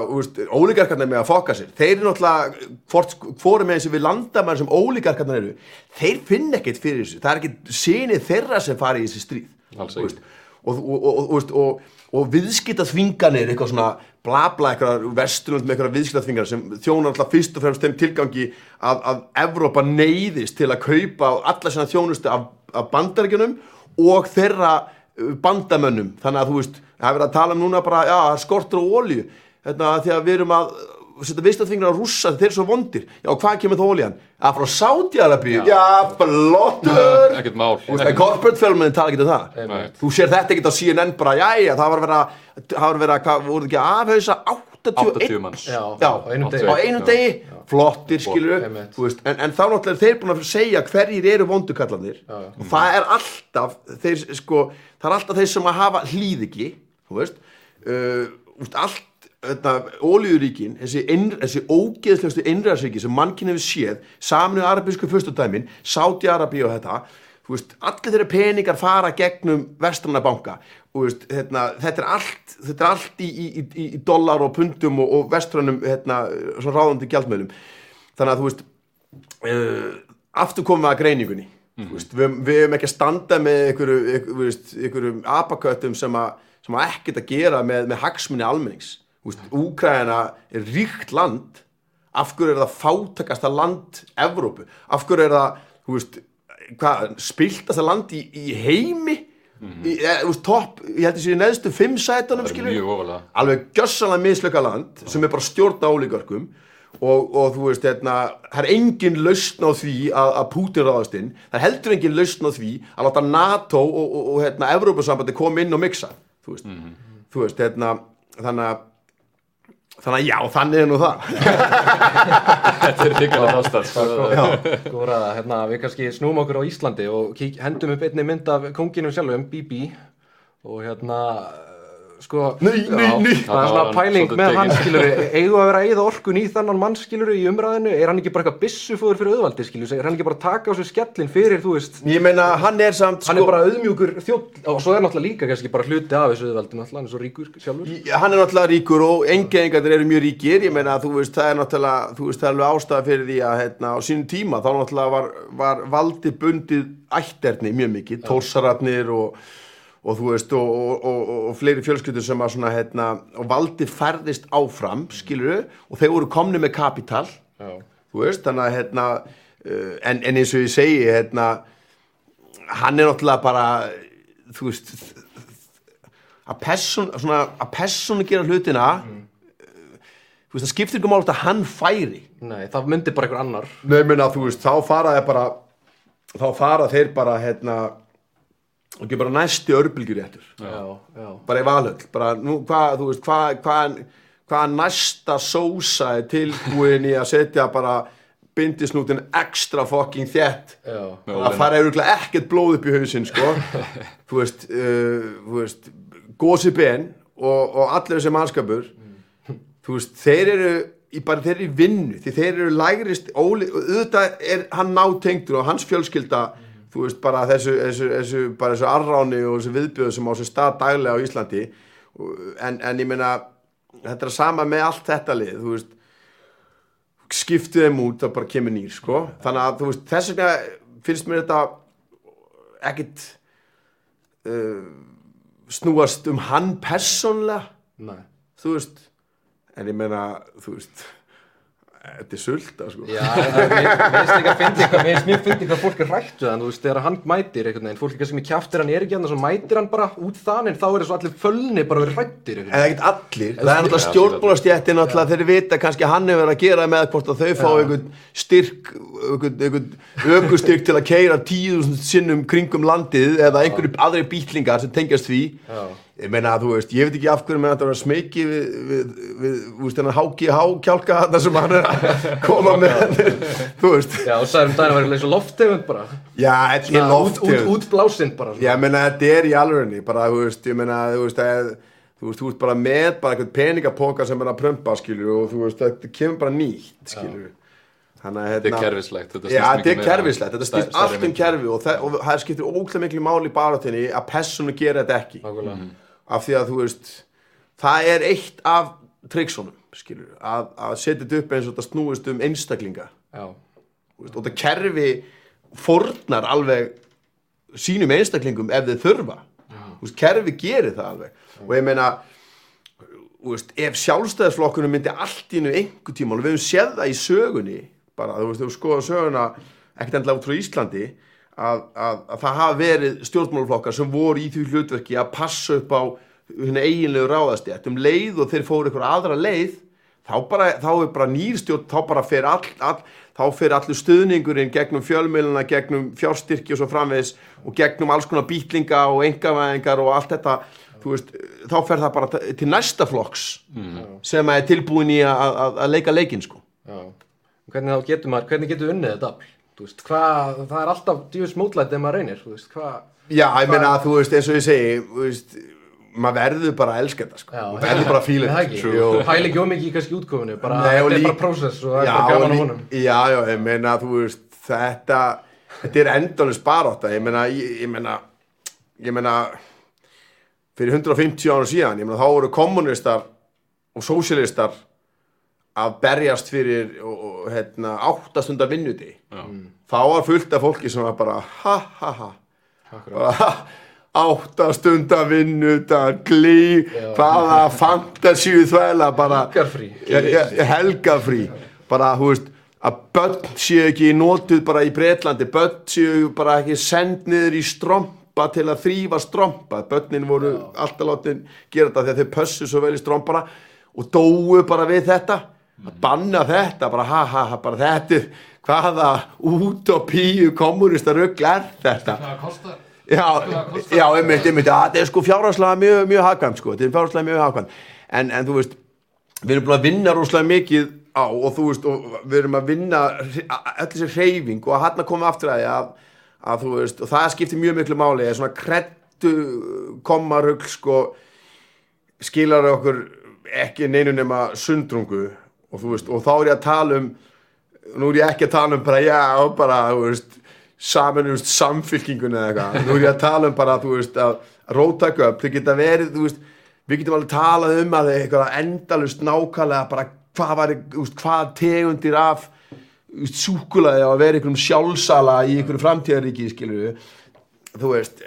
ólíkarkarnir með að fokka sér, þeir eru náttúrulega hvori með þessi við landamenn sem ólíkarkarnir eru, þeir finna ekkert fyrir þessu, það er ekkert sinið þeirra sem fari í þessi stríð. Veist, og, og, og, og, og, og, og viðskipta þvinganir eitthvað svona bla bla eitthvað vesturlund með eitthvað viðskipta þvinganir sem þjónar alltaf fyrst og fremst þeim tilgangi að, að Evrópa neyðist til að kaupa alla sinna þjónustu af, af bandaríkjunum og þeirra uh, bandamönnum. Þannig að þú veist, það er verið að tala um núna bara, já, það skortur á olíu. Hérna, því að við erum að setja viðskiptaþvingar á rússa þeir eru svo vondir. Já, og hvað kemur þá olían? að frá Sáti-Arabíu, já, flottur Ekkert mál. Corporate fjölmennin tala ekki um það. Nei. Þú sér þetta ekkert á CNN bara, jæja, það var verið að, það var verið að, hvað, voru ekki að afhauðsa 81 80 manns. Já, Já, á einum degi. Á einum degi, flottir skilur veist, en, en þá náttúrulega er þeir búin að segja hverjir eru vondukallanir og það er alltaf þeir, sko, það er alltaf þeir sem að hafa hlýð ekki þú veist, uh, allt þetta, ólíuríkin, þessi, þessi ógeðslegustu innræðsríki sem mannkinn hefur séð, saminu arabísku fyrstudæmin, Sáti-Arabí og þetta þú veist, allir þeirra peningar fara gegnum vestrana banka. Veist, hérna, þetta er allt, þetta er allt í, í, í, í dollar og pundum og, og vestrannum hérna, ráðandi gjaldmöðlum þannig að þú veist uh, aftur komum við að greiningunni. Mm veist, við, við hefum ekki að standa með einhverju, apaköttum sem, a, sem að ekkert að gera með, með hagsmunni almennings. Úkraina er ríkt land. Af hverju er það fátakasta land Evrópu, af hverju er það spiltasta land í, í heimi? Í, e, þú veist, topp, ég held að sé í neðstu fimm Það ofalega. Alveg gjössalega mislöka land sem er bara stjórn á ólíkörkum og, og þú veist, hérna, það er engin lausn á því að, að Putin ráðast inn. Það er heldur engin lausn á því að láta NATO og, og, og hérna, Evrópusambandi koma inn og mixa, þú veist. Þú veist, hérna, þannig að þannig að já, þannig er nú það. Þetta er ríkilega ástæð sko. Góð ræða, hérna, við kannski snúum okkur á Íslandi og kík, hendum upp einni mynd af konginum sjálfum, Bibi og hérna sko, Nei, nei, nei. það er svona pæling með hann skilur við að vera að eigða orkun í þannan mann skilur í umræðinu, er hann ekki bara eitthvað byssufóður fyrir auðvaldi skilur, er hann ekki bara að taka á sig skellin fyrir, þú veist, ég meina, hann er samt hann sko, er bara auðmjúkur þjótt og svo er náttúrulega líka kannski bara hluti af þessu auðvaldi náttúrulega, hann er svo ríkur sjálfur. Í- hann er náttúrulega ríkur og engeðingarnir eru mjög ríkir. Ég meina þú veist það er náttúrulega þú veist það er alveg ástæða fyrir því að hérna, á sínum tíma þá náttúrulega var, var valdi bundið ætterni mjög mikið. Tórsararnir og, og þú veist og, og, og, og fleiri fjölskyldur sem að svona hérna og valdi færðist áfram skiluru og þeir voru komni með kapital Já. þú veist þannig að hérna uh, en, en eins og ég segi hérna hann er náttúrulega bara þú veist að person, svona, að persónu gera hlutina þú veist, það skiptir ekki máli að hann færi. Nei, það myndi bara einhver annar. Nei, minna, þú veist, þá fara þeir bara þá fara þeir bara hérna og ekki bara næsti örbylgjur réttur Já, já, bara í valhöll, bara nú hvað, þú veist, hvað hvað hvað næsta sósa er tilbúin í að setja bara bindisnútin ekstra fucking þétt? Já, Með að ólina. fara auðvitað ekkert blóð upp í hausinn sko. Þú veist, uh, þú veist gósi ben og, og allir þessi mannskapur þú veist, þeir eru í, bara þeir eru í vinnu því þeir eru lægrist óli, og auðvitað er hann nátengdur og hans fjölskylda þú veist, bara þessu, þessu, þessu bara þessu arráni og þessu viðbjöðu sem á sér stað daglega á Íslandi. En, en ég meina þetta er að sama með allt þetta lið þú veist. Skiptið þeim út það bara kemur nýr sko. Þannig að þú veist þess vegna finnst mér þetta ekkit uh, snúast um hann persónlega nei. Þú veist en ég meina þú veist þetta er sulta sko. Já, það- finnst líka að fyndi hvað, mér finnst mjög fyndi hvað fólk er rætt við hann, þú veist, þegar hann mætir einhvern veginn, fólk er kannski með kjaftir hann er ekki hann, svo mætir hann bara út þannig, þá er þessu allir fölni bara verið rættir En það er ekkert allir, það er náttúrulega stjórnbólastjættin náttúrulega þeir vita kannski að hann hefur verið að gera með hvort að þau fá einhvern styrk einhvern, ökustyrk til að keira tíu sinnum kringum landið eða einhverju aðri bítlingar sem tengjast því. Já. Ég meina að þú veist, ég veit ekki af hverju með þetta að vera smeki við, við, við, þú veist, þennan HGH kjálka þarna sem hann er að koma með þú veist, Já, og um daginn að vera eins og lofttegund bara, já, þetta er Svona út, út, útblásinn bara, svona. Já, ég meina, þetta er í alvörinni, bara, þú veist, ég meina, þú veist, að, þú veist, þú veist bara með bara eitthvað peningapoka sem er að prömpa, skilur, og þú veist, þetta kemur bara nýtt, skilur. Þannig að, Þetta er hérna, kerfislegt þetta Já, snýst þetta mikið er meira- kerfislegt, þetta stærri- snýst allt um kerfi og það, og það skiptir ógæðlega miklu máli í barátinni að persónu gera þetta ekki. Nákvæmlega. Af því að, þú veist, það er eitt af trikksunum, skilur, að, að setja þetta upp eins og þetta snúist um einstaklinga. Já, og það kerfi fornar alveg sínum einstaklingum ef þið þurfa. Veist, kerfi gerir það alveg. Og ég meina veist, ef sjálfstæðisflokkunum myndi allt í einu einhver tíma og við höfum séð það í sögunni bara, þú veist, þú skoða söguna ekkert endilega út frá Íslandi að, að, að það hafa verið stjórnmálaflokkar sem voru í því hlutverki að passa upp á hérna eiginlegu ráðastjætt um leið og þeir fóru ykkur aðra leið þá, bara, þá er bara nýrstjórn þá bara fer all, all þá fer allur stuðningurinn gegnum fjölmiðluna gegnum fjárstyrki og svo framvegis og gegnum alls konar býtlinga og engavæðingar og allt þetta veist, þá fer það bara til næsta flokks sem er tilbúin í að, að, leika leikinn sko. Hvernig þá getur maður, hvernig getur unnið þetta veist, hvað, það er alltaf djúvis mótlætt ef maður reynir, þú veist, hvað... Já, ég meina að þú veist, eins og ég segi þú veist, maður verður bara að elska þetta sko. Já, Þú verður bara að fíla þetta sko. Pæli ekki ómikið í kannski útkominu, bara, Nei, þetta er bara prósess og það er bara gaman á honum. já, já, ég meina þú veist, þetta þetta er endalins barátta ég meina, ég, ég meina ég meina fyrir 150 ára síðan, ég meina þá voru kommunistar og sósialistar að berjast fyrir hérna, áttastundar vinnuti Já. þá var fullt af fólki sem var bara ha ha ha. Ha, áttastundar vinnuta glý, hvaða fantasíu þvæla bara helgafrí bara, hú veist, að börn séu ekki notuð bara í Breitlandi börn séu bara ekki send niður í strompa til að þrýfa strompa. Börnin voru alltaf látin gera þetta þegar þau pössu svo vel í strompana og dóu bara við þetta að banna þetta, bara ha ha ha bara þetta, er- hvaða út og píu kommunista rugl er þetta? Hvað kostar? Já, já, einmitt, einmitt, já, þetta er sko fjárhagslega mjög, mjög hagkvæm, sko, þetta er fjárhagslega mjög hagkvæm, en, en þú veist, við erum búin að vinna rosalega mikið á og þú veist, og við erum að vinna öll þessi hreyfing og að hann að koma aftur að því að, að þú veist, og það skiptir mjög miklu máli, er svona krettu komarugl, sko, skilar okkur ekki neinu nema sundrungu og þú veist, og þá er ég að tala um nú er ég ekki að tala um bara, já, bara, þú veist samanumst samfylkingun eða eitthvað. Nú er ég að tala um bara, þú veist, að rótaka upp, þau geta verið, þú veist við getum alveg talað um að eitthvað endalust nákvæmlega bara hvað var, þú veist, hvað tegundir af súkulaði á að vera einhverjum sjálfsala í einhverjum framtíðaríki, við þú veist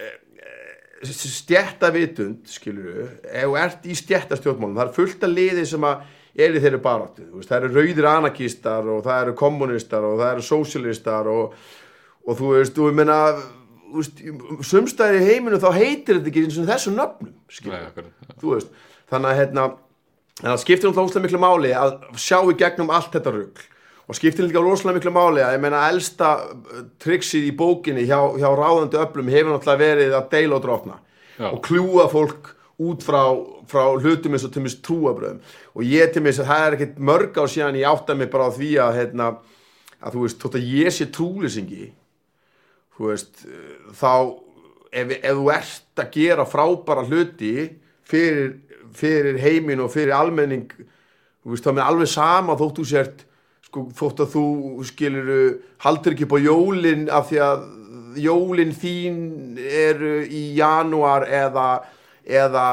stjættavitund, skilur við ef þú ert í stjættastjórnmálum það er fullt af liði sem að er í þeirri baráttu veist, það eru rauðir anarkistar og það eru kommunistar og það eru sósialistar og, og þú veist, og ég veist, sumstæðir í heiminu þá heitir þetta ekki eins og þessum nöfnum þú veist, þannig að hérna það skiptir um óslega miklu máli að sjá í gegnum allt þetta rugl og skiptir líka rosalega miklu máli að ég meina elsta uh, triksið í bókinni hjá, hjá ráðandi öflum hefur náttúrulega verið að deila og drotna Já. og kljúa fólk út frá, frá hlutum eins og til mis trúabröðum og ég til mis að það er ekkert mörg á síðan ég átta mig bara á því að hérna, að þú veist, þótt að ég sé trúlýsingi þú veist, þá ef, ef þú ert að gera frábæra hluti fyrir, fyrir heimin og fyrir almenning þú veist, þá mér alveg sama þótt þú sért sko, þótt að þú skilur haldur ekki upp á jólin af því að jólin þín eru í janúar eða eða,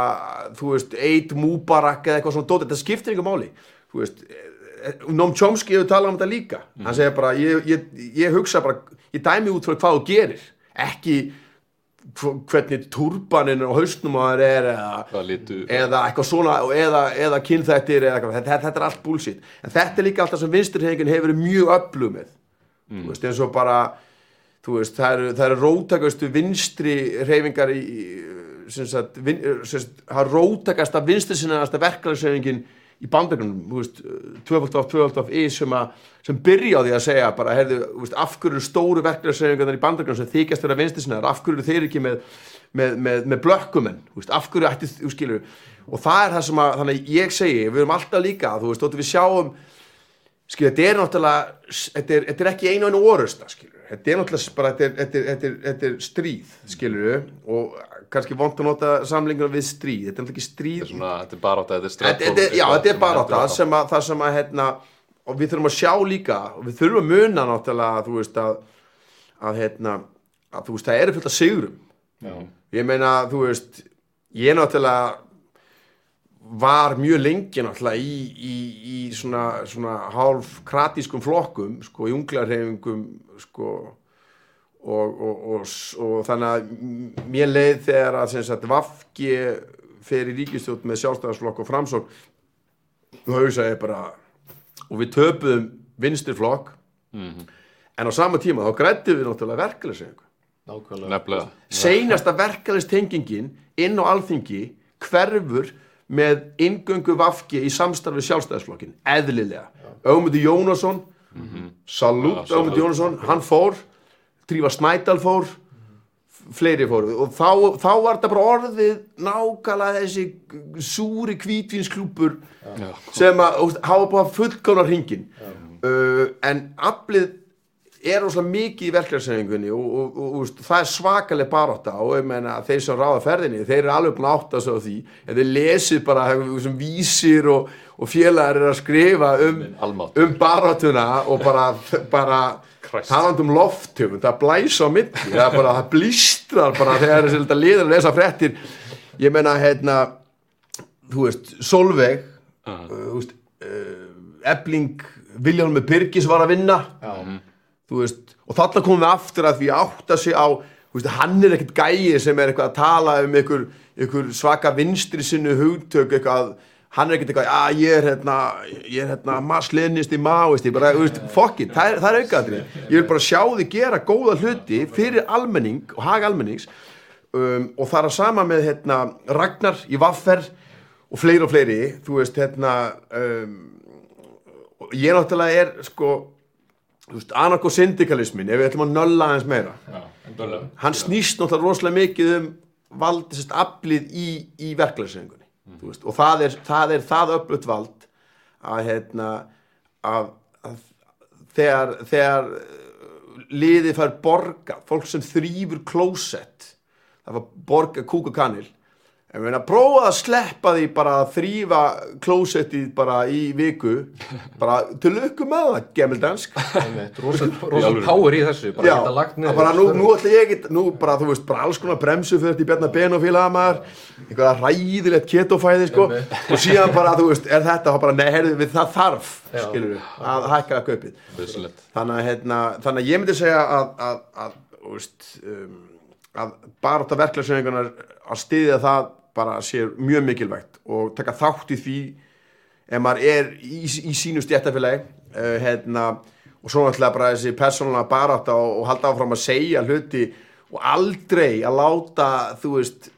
þú veist, Eid Mubarak eða eitthvað svona dót, þetta skiptir ykkur máli. Þú veist, Noam Chomsky hefur talað um þetta líka, hann segir bara ég, ég, ég hugsa bara, ég dæmi út frá hvað þú gerir. Ekki hv- hvernig turbanin á hausnum á þær er eða, eða eitthvað svona eða, eða kynþættir eða eitthvað, þetta, þetta er allt bullshit. En þetta er líka alltaf sem vinsturhefingin hefur verið mjög öflug með. Þú veist, eins og bara þú veist, það eru, það eru róttakastu vinstri reyfingar í, í sagt, vin, sem sagt það er róttakasta vinstri sinnaðasta verklæðsreyfingin í bandagrunum, þú veist, tvöfald of, tvöfald of í sem, að, sem byrja á því að segja bara, heyrðu, af hverju stóru verklæðsreyfingarnar í bandagrunum sem þykjast þeirra vinstri sinnaðar, af hverju þeir ekki með með, með, með blökkumenn, þú veist, af hverju ætti þú skilur, og það er það sem að þannig að ég segi, við erum alltaf líka, þú veist, við sjáum skilur, þetta er náttúrulega þetta er, þetta er ekki einu einu orusta skilur, þetta er náttúrulega bara þetta er, þetta er, þetta er stríð, skilur. Og kannski vont að nota samlingur við stríð, þetta er náttúrulega ekki stríð. Svona, þetta er bara átta, þetta er þetta, já, þetta er bara það sem að, það sem að hérna, og við þurfum að sjá líka og við þurfum að muna náttúrulega þú veist að, að hérna að þú veist það eru fullt af sigurum. Já. ég meina þú veist ég náttúrulega var mjög lengi náttúrulega í, í, í svona, svona hálf kratískum flokkum sko í unglarhefingum sko og, og, og, og þannig að mér leið þegar að sem sagt Vafki fer í ríkistjótt með sjálfstæðarsflokk og framsók og hausaði bara og við töpuðum vinstirflokk en á sama tíma þá grættum við náttúrulega nefnilega. Seinasta verkeflistengingin inn á alþingi hverfur með ingöngu Vafki í samstarfi sjálfstæðisflokkin eðlilega. Ögmundur Jónasson salút Já, Ögmundur Jónasson, hann fór Drífa Snædal fór fleiri fóru. Og þá, þá var þetta bara orðið nákvæmlega þessi súri kvítvinsklúpur Já. sem að hafa búið að fullkána hringin uh, en aflið er óslega mikið í verklæðsæfingunni og, og, og, og það er svakaleg barátta og ég meina þeir sem ráða ferðinni þeir eru alveg búin að átta sig á því. En þeir lesið bara sem vísir og, og félagar er að skrifa um, um baráttuna og bara, bara Christ. talandi um lofthjöfum, það blæsa á milli það, er bara, það blístrar bara þegar þessi liður að lesa fréttir. Ég meina hérna þú veist, Solveig uh, þú veist, uh, Ebling Viljálmi Birgis var að vinna. Já, þú veist, og þarna komum við aftur að því að átta sig á veist, hann er ekkert gæi sem er eitthvað að tala um ykkur, ykkur svaka vinstri sinnu hugtök eitthvað, hann er ekkert eitthvað að ég er hérna, ég er hérna masslenist í máist, ég bara, þú veist, fokkin það það er aukaðri, ég vil bara sjá þið gera góða hluti fyrir almenning og hag almennings um, og það er að sama með hérna Ragnar í Vaffer og fleiri og fleiri, þú veist, hérna um, ég náttúrulega er sko anarko-syndikalismin ef við ætlum að nölla aðeins meira. Endulega hann snýst náttúrulega rosalega mikið um vald sérst, aflið í, í verklæðsengunni veist, og það er, það það öflut vald að, hérna, að, að þegar, þegar uh, liðið fær borga fólk sem þrýfur klósett það var borga kúk og kanil en við erum að prófa að sleppa því bara að þrýfa klósettið bara í viku bara til lukku með það, gemildansk alvöru. power í þessu bara Já, geta lagt að niður bara nú, nú ætla ég ekki, nú bara þú veist, bara alls konar bremsu fyrir þetta í Bjarnar Ben og félaga maður, einhverja ræðilegt ketofæði, sko, og síðan bara, þú veist, er þetta, þá bara, nei, heyrðu, við það þarf, Já. skilur við, að hækka kaupið. Vissulegt. Þannig að, hérna, þannig að ég myndi segja að, að, að, þú veist, um, að bara þetta verklæðsvegingunar að styðja það bara sé mjög mikilvægt og taka þátt í því ef maður er í, í sínu stjættafélagi uh, hérna, og svo náttúrulega bara þessi persónulega barátta og, og halda áfram að segja hluti og aldrei að láta þú veist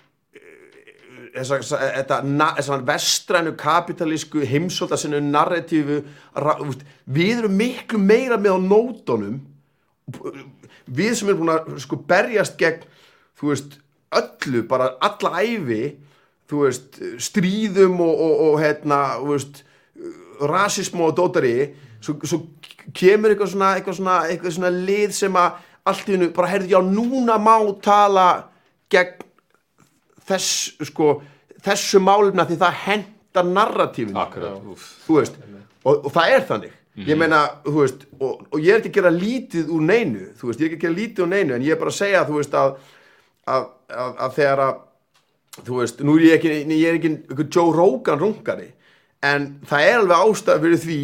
þessa, þessa, na, þessa vestrænu kapitalísku heimsólda sinni narratífu við erum miklu meira með á nótunum við sem erum búin að sko berjast gegn þú veist öllu, bara alla æfi þú veist, stríðum og, og, og hérna, þú veist rasismu og dótari svo, svo kemur eitthvað svona, eitthvað svona eitthvað svona lið sem að allt í hennu bara heyrðu, já, núna má tala gegn þess, sko, þessu málumna því það hendar narratífinu. Þú veist, og, og það er þannig. Ég meina, þú veist, og, og ég er ekki að gera lítið úr neinu, þú veist, ég er ekki að gera lítið úr neinu, en ég er bara að segja, þú veist, að að, að, að þegar að þú veist, nú er ég ekki, ég er ekki Joe Rogan rungari en það er alveg ástæð fyrir því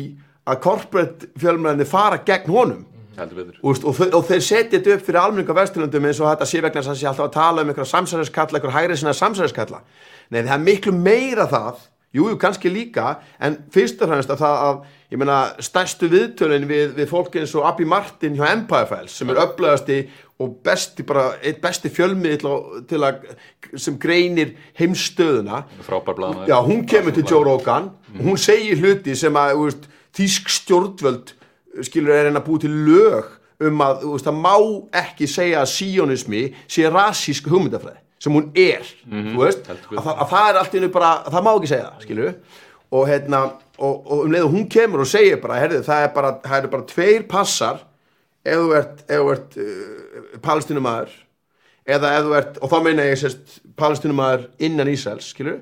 að corporate fjölmennir fara gegn honum. Betur. Úst, og, og þeir setja þetta upp fyrir almenninga vesturlöndum eins og þetta sé vegna þess að sé alltaf að tala um einhverja samsæriskalla, einhverja hægri sinna samsæriskalla. Nei, það er miklu meira það Jú, jú, kannski líka en fyrst og fremst að það að ég meina, stærstu viðtölin við, við fólk eins og Abby Martin hjá Empire Files sem er öflugasti og besti bara, eitt besti fjölmiðl á- til að, sem greinir heimstöðuna. Frábær blaðmaður Já, hún kemur til Joe Rogan. Og hún segir hluti sem að veist, þýsk stjórnvöld skilur er henni að búi til lög um að veist, það má ekki segja að sionismi sé rasísk hugmyndafræði sem hún er þú veist, heldur að, að það er allt innu bara það má ekki segja það, skilur og hérna, og, og um leið og hún kemur og segir bara, herðu, það er bara, það er bara tveir passar ef þú ert, ert uh, palestinumæður eða ef þú ert, og þá meina ég sérst palestinumæður innan Ísraels, skilur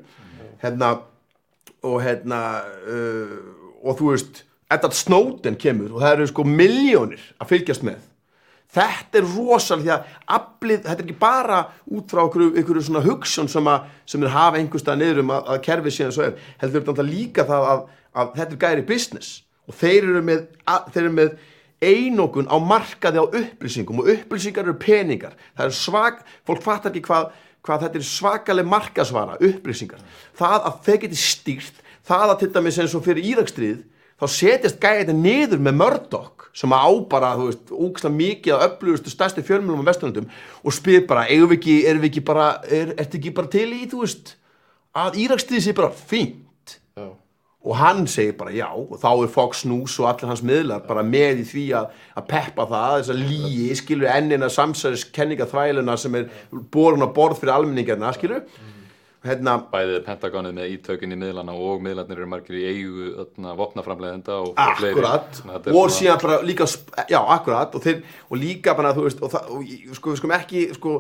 hérna og hérna uh, og þú veist, Edward Snowden kemur og það eru sko miljónir að fylgjast með. Þetta er rosalega því að aflið, þetta er ekki bara út frá einhverju, einhverju svona hugsun sem, að, sem er hafa einhverstað niður um að, að kerfi síðan svo er, heldur þetta líka það að, að þetta er gæri business. Og þeir eru með, þeir eru með einokun á markaði á upplýsingum og upplýsingar eru peningar það er svag, fólk fattar ekki hvað, hvað þetta er svakaleg markasvara upplýsingar, það að þeir geti stýrt það að til dæmis eins og fyrir írakstrið þá setjast gæði þetta niður með Murdoch sem á bara, þú veist, ógæslega mikið að öflugustu stærsti fjölmjölum á vesturlöndum og spyr bara, eigum við ekki, erum við ekki bara er, ertu ekki bara til í, þú veist að Írakstriði sé bara fínt Já. Og hann segir bara já og þá er Fox News og allir hans miðlar bara með í því að, að peppa það þess að líi, skilur ennina samsæðis kenninga þvæluna sem er borun á borð fyrir almenningarna, skilur hérna, bæðið Pentagonið með ítökin í miðlana og miðlarnir eru margir í eigu öðna, vopnaframleðenda og, fleiri. akkurat. Að er og svona- síðan bara líka já, akkurat. Og, þeir, og líka bara, þú veist og, og sko, við skum ekki sko,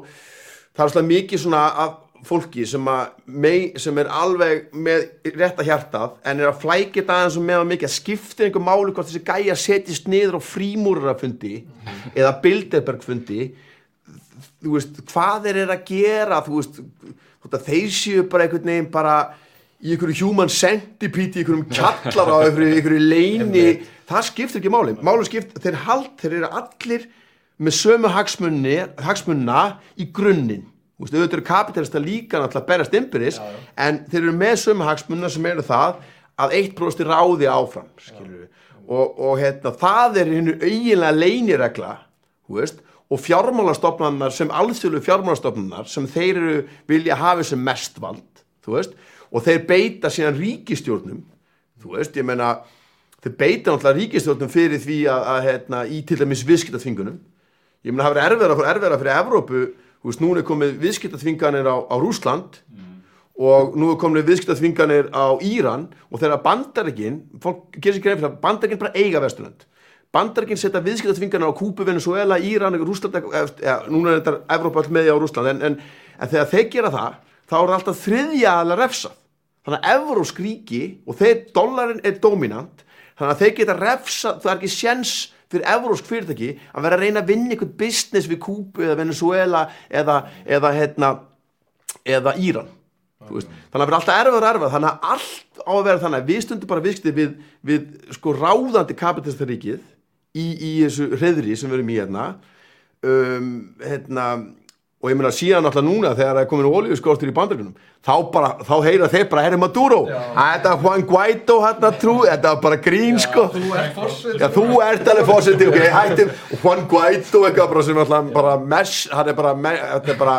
það er svolítið mikið svona af fólki sem, að, mei, sem er alveg með rétta hjartað en er að flækja þetta aðeins og með að mikið að skipta einhver máli hvort þessi gæja setjist niður á frímúrarafundi eða Bilderbergfundi? Þú veist, hvað þeir eru að gera? Þú veist, að þeir séu bara einhvern veginn bara í einhverju human centipede, í einhverjum kallar á einhverju, einhverju leini það skiptir ekki máli, máli skipt þeir hald, þeir eru allir með sömu hagsmunna í grunninn, þú veist, auðvitað eru kapitalista líka náttúrulega að berast innbyrðis en þeir eru með sömu hagsmunna sem eru það að eitt brosti ráði áfram skilur við, og, og hérna, það er hennu eiginlega leiniregla þú veist, og fjármálastofnanar sem alþjóðlu fjármálastofnanar sem þeir eru vilja hafa sem mest vald þú veist, og þeir beita síðan ríkistjórnum þú veist, ég meina þeir beita náttúrulega ríkistjórnum fyrir því að, að hérna, í til dæmis viðskiptaþvingunum. Ég meina það verður erfiðara fyrir Evrópu, þú veist, núna er komið viðskiptaþvinganir á, á Rúsland og nú er komin viðskiptaþvinganir á Íran og þegar bandaríkin fólk gerir sér greið fyrir að bandaríkin bara eiga vesturland bandaríkin setja viðskiptaþvinganir á Kúpu, Venezuela, Íran, Rúsland ja, núna er þetta Evrópa all með á Rúsland en, en, en þegar þeir gera það þá er það alltaf þriðja alveg refsað. Þannig að Evrósk ríki og þeir, dollarin er dominant þannig að þeir geta refsað, það er ekki sjens fyrir Evrósk fyrirtæki að vera að reyna að vinna einhvern business við Kúpu eða Venezuela eða, eða, hérna, eða Íran veist, þannig að það er alltaf erfið og erfið þannig að allt á að vera þannig að við stundum bara viðskipti við, við sko ráðandi kapitalistaríkið í, í þessu hreðri sem við erum í hérna. Um, hérna og ég meina síðan alltaf núna þegar það er komin ólífuskortur í bandaríkunum þá bara, þá heyra þeir bara herri Maduro, þetta er Juan Guaido hérna trú, þetta er bara grín sko. Þú ert fórsett Já, þú ert alveg fósiti, ok, hættum Juan Guaido eitthvað bara sem alltaf bara mess, hann er bara, þetta er bara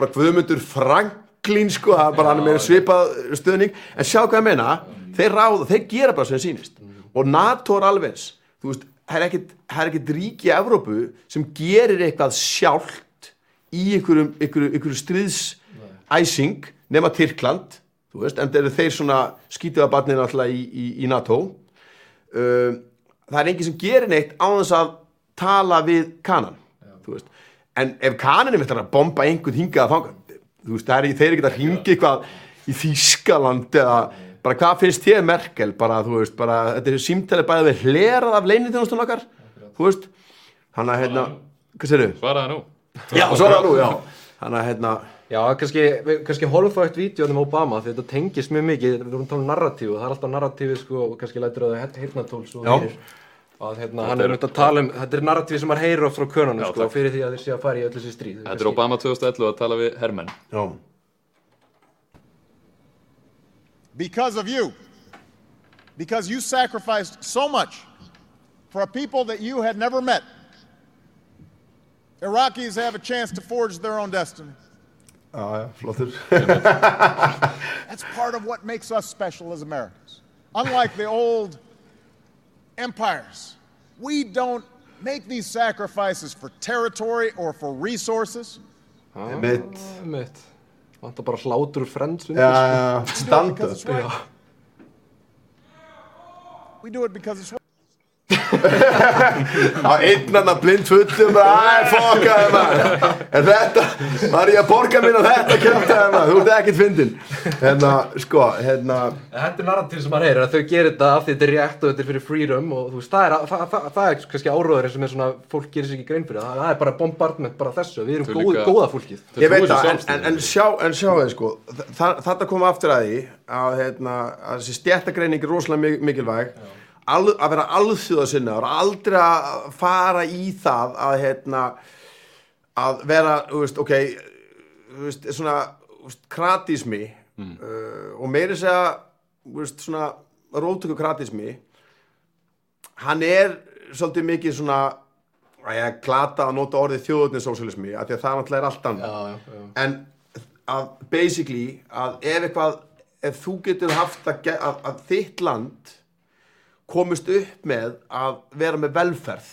bara Guðmundur Franklín sko, hann er bara hann meira svipað stöðning, en sjá hvað ég meina þeir ráða, þeir gera bara sem þeir sýnist. Og NATO er alveg þú veist, það er það er ekkit ríki í Evrópu sem gerir eitthvað sjálft í einhverjum, einhverjum, einhverjum stríðsæsing nema Tyrkland, þú veist, en eru þeir svona skítuða barnið náttúrulega í, í, í NATO. Um, það er enginn sem gerir neitt á þess að tala við kanan þú veist. en ef kanan er að bomba einhvern hingað að þanga þú veist, er, þeir eru ekki að ringa eitthvað í Þýskaland eða bara hvað finnst þér Merkel? Bara, þú veist, bara, þetta er símtali bæðið við hlerað af leinithjónustunum okkar þú veist, hann að hérna hvað sér Svaraði nú Já, svona nú, já hann að hérna Já, kannski, kannski holfægt vídjónum Obama því þetta tengist mjög mikið, við erum að tala um narratífu það er alltaf narratífi sko og kannski lætur það heyrnatól svo Já. fyrir að hérna, hann er myndið að tala um, þetta er narratífi sem maður heyrir oft frá könunum sko, takk. fyrir því að þeir sé að fara í öllu þessi stríð Þetta er Obama 2011 að tala við hermenn Já, because of you. Because you sacrificed so much for a people that you had never met. Iraqis have a chance to forge their own destiny. já, já, That's part of what makes us special as Americans. Unlike the old empires, we don't make these sacrifices for territory or for resources. Mitt, mitt vantar bara hlátur úr frends já, já, We do it because it's right. We do it because it's right. Á einnanna blind fullum æ, fokkaði maður. En þetta, var ég að borga mín á þetta kæmtaði maður, þú ert ekkert fyndin hérna, sko, hérna Þetta er narratífi sem maður heyrir að þau gerir þetta af því þetta er rétt og þetta er fyrir freedom og þú veist, það er, það, það, það er kannski áróðurinn sem er svona, fólk gerir sér ekki grein fyrir það, það er bara bombardment bara þessu, við erum góð, líka- góða fólkið. ég veit það, en, en, en sjá, en sjá þið sko þa- þetta kom aftur að því að, hérna, að þessi stjættagreining er rosalega mi- mikilvæg Al, að vera alþjóða sinna og aldrei að fara í það að hérna að vera, veist, ok veist, svona veist, kratismi uh, og meiri segja svona rótöku kratismi hann er svolítið mikið svona að ég klata að nota orðið þjóðurnisósialismi af því að það náttúrulega er allt annað. En að basically að ef eitthvað ef þú getur haft að, að, að þitt land komist upp með að vera með velferð.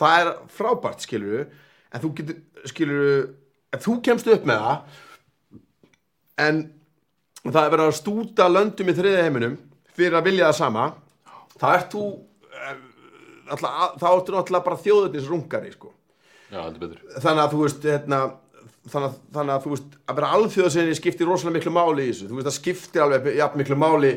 Það er frábært skilur en þú getur skilur ef þú kemst upp með það en það er verið að stúta löndum í þriðja heiminum fyrir að vilja það sama það ert þú eh, náttúrulega- þá ertu náttúrulega bara þjóðurnis rungari sko. Já, þannig að þú veist hérna, þannig, að, þannig að þú veist að vera alþjóðasinni skiptir rosalega miklu máli í þessu. Þú veist það skiptir alveg jafn miklu máli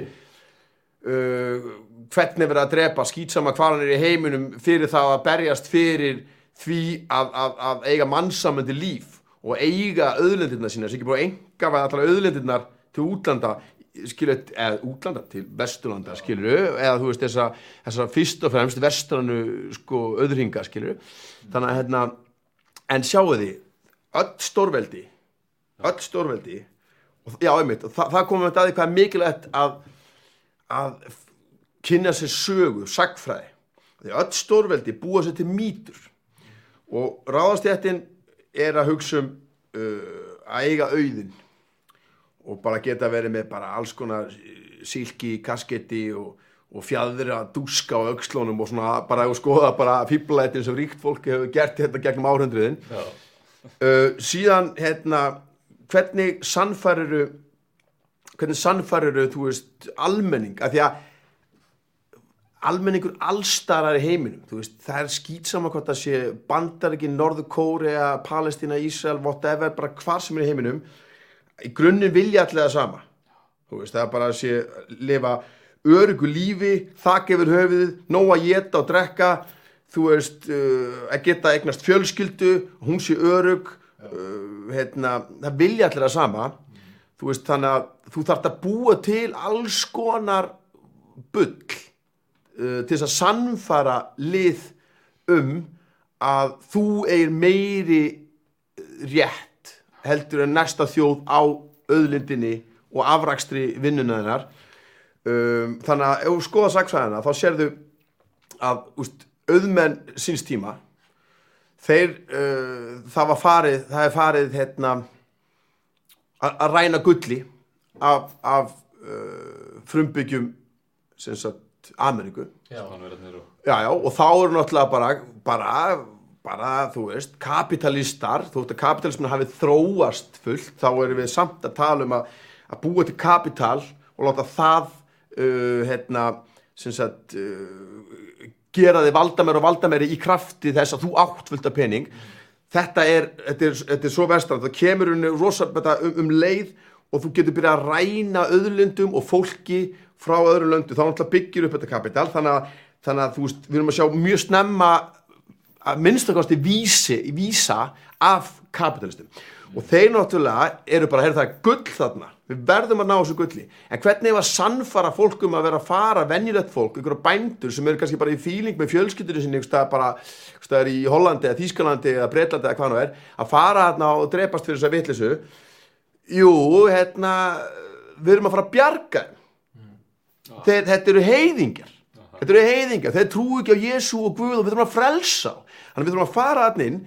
uh, hvernig verið að drepa skýtsama er í heiminum fyrir það að berjast fyrir því að, að, að eiga mannsamöndi líf og eiga auðlendirna sína sem ekki búið að enga að allar auðlendirnar til útlanda skilur, eða útlanda til vesturlanda skilur, eða þú veist þessa, þessa fyrst og fremst vestranu sko auðringa skilur. Þannig að hérna en sjáu því, öll stórveldi öll stórveldi og, já, einmitt, og það, það komum við að því hvað er mikilvægt að að kynna sér sögu, sagfræði því öll stórveldi búa sér til mýtur. Og ráðastjættin er að hugsa um uh, að eiga auðin og bara geta verið með bara alls konar eh, silki, kasketti og, og fjæðri að dúska á aukslónum og svona bara að skoða bara fíblætin sem ríkt fólk hefur gert þetta gegnum áhrundriðin uh, síðan hérna hvernig sannfæriru hvernig sannfæriru þú veist almenning? Af því að almenningur allstarar í heiminum. Veist, það er skýtsama hvort það sé bandaríkin, Norður Kórea Palestína, Ísrael, whatever bara hvar sem er í heiminum. Í grunninn vilja allir það sama. Veist, það er bara að sé lifa örugu lífi, þakk yfir höfuðið nóg að geta og drekka þú veist, uh, að geta eignast fjölskyldu, hún sé örug uh, hérna, það vilja allir það sama. Þú veist, þannig að þú þarft að búa til alls konar bull til þess að sannfara lið um að þú eigir meiri rétt heldur en næsta þjóð á auðlindinni og afrakstri vinnuna þennar um, þannig að ef þú skoða saksvæðina þá sérðu að úst, auðmenn síns tíma þeir uh, það var farið það er farið hérna að ræna gulli af, af uh, frumbyggjum sem sagt Ameríku. Og já, já, og þá eru náttúrulega bara, bara, bara, þú veist, kapitalistar, þú veist að kapitalismin hafi þróast fullt, þá erum við samt að tala um að, að búa til kapital og láta það, uh, hérna, sem sagt, uh, gera þig valdameri og valdameri í krafti þess að þú átt fullt af pening. Þetta er, þetta er, þetta er svo verstrand, það kemur um, um leið og þú getur byrjað að ræna öðlundum og fólki frá öðru löndu, þá náttúrulega byggir upp þetta kapital, þannig að, þannig að þú veist, við erum að sjá mjög snemma að minnstakosti vísi, vísa af kapitalistum og þeir náttúrulega eru bara, heyrðu það er gull þarna. Við verðum að ná þessu gulli. En hvernig að sannfara fólk um að vera að fara venjulegt fólk, ykkur bændur sem eru kannski bara í fíling með fjölskyldur sinni einhvers staðar bara, einhvers staðar í Hollandi eða Þýskalandi eða Breitlandi eða hvað nú er að fara þarna og drepast fyrir þess að vitlisu jú, hérna við erum að fara að bjarga þeir, þetta eru heiðingar þetta eru heiðingar, þeir trú ekki á Jésu og Guð og við þurfum að frelsa þannig að við þurfum að fara þarna inn.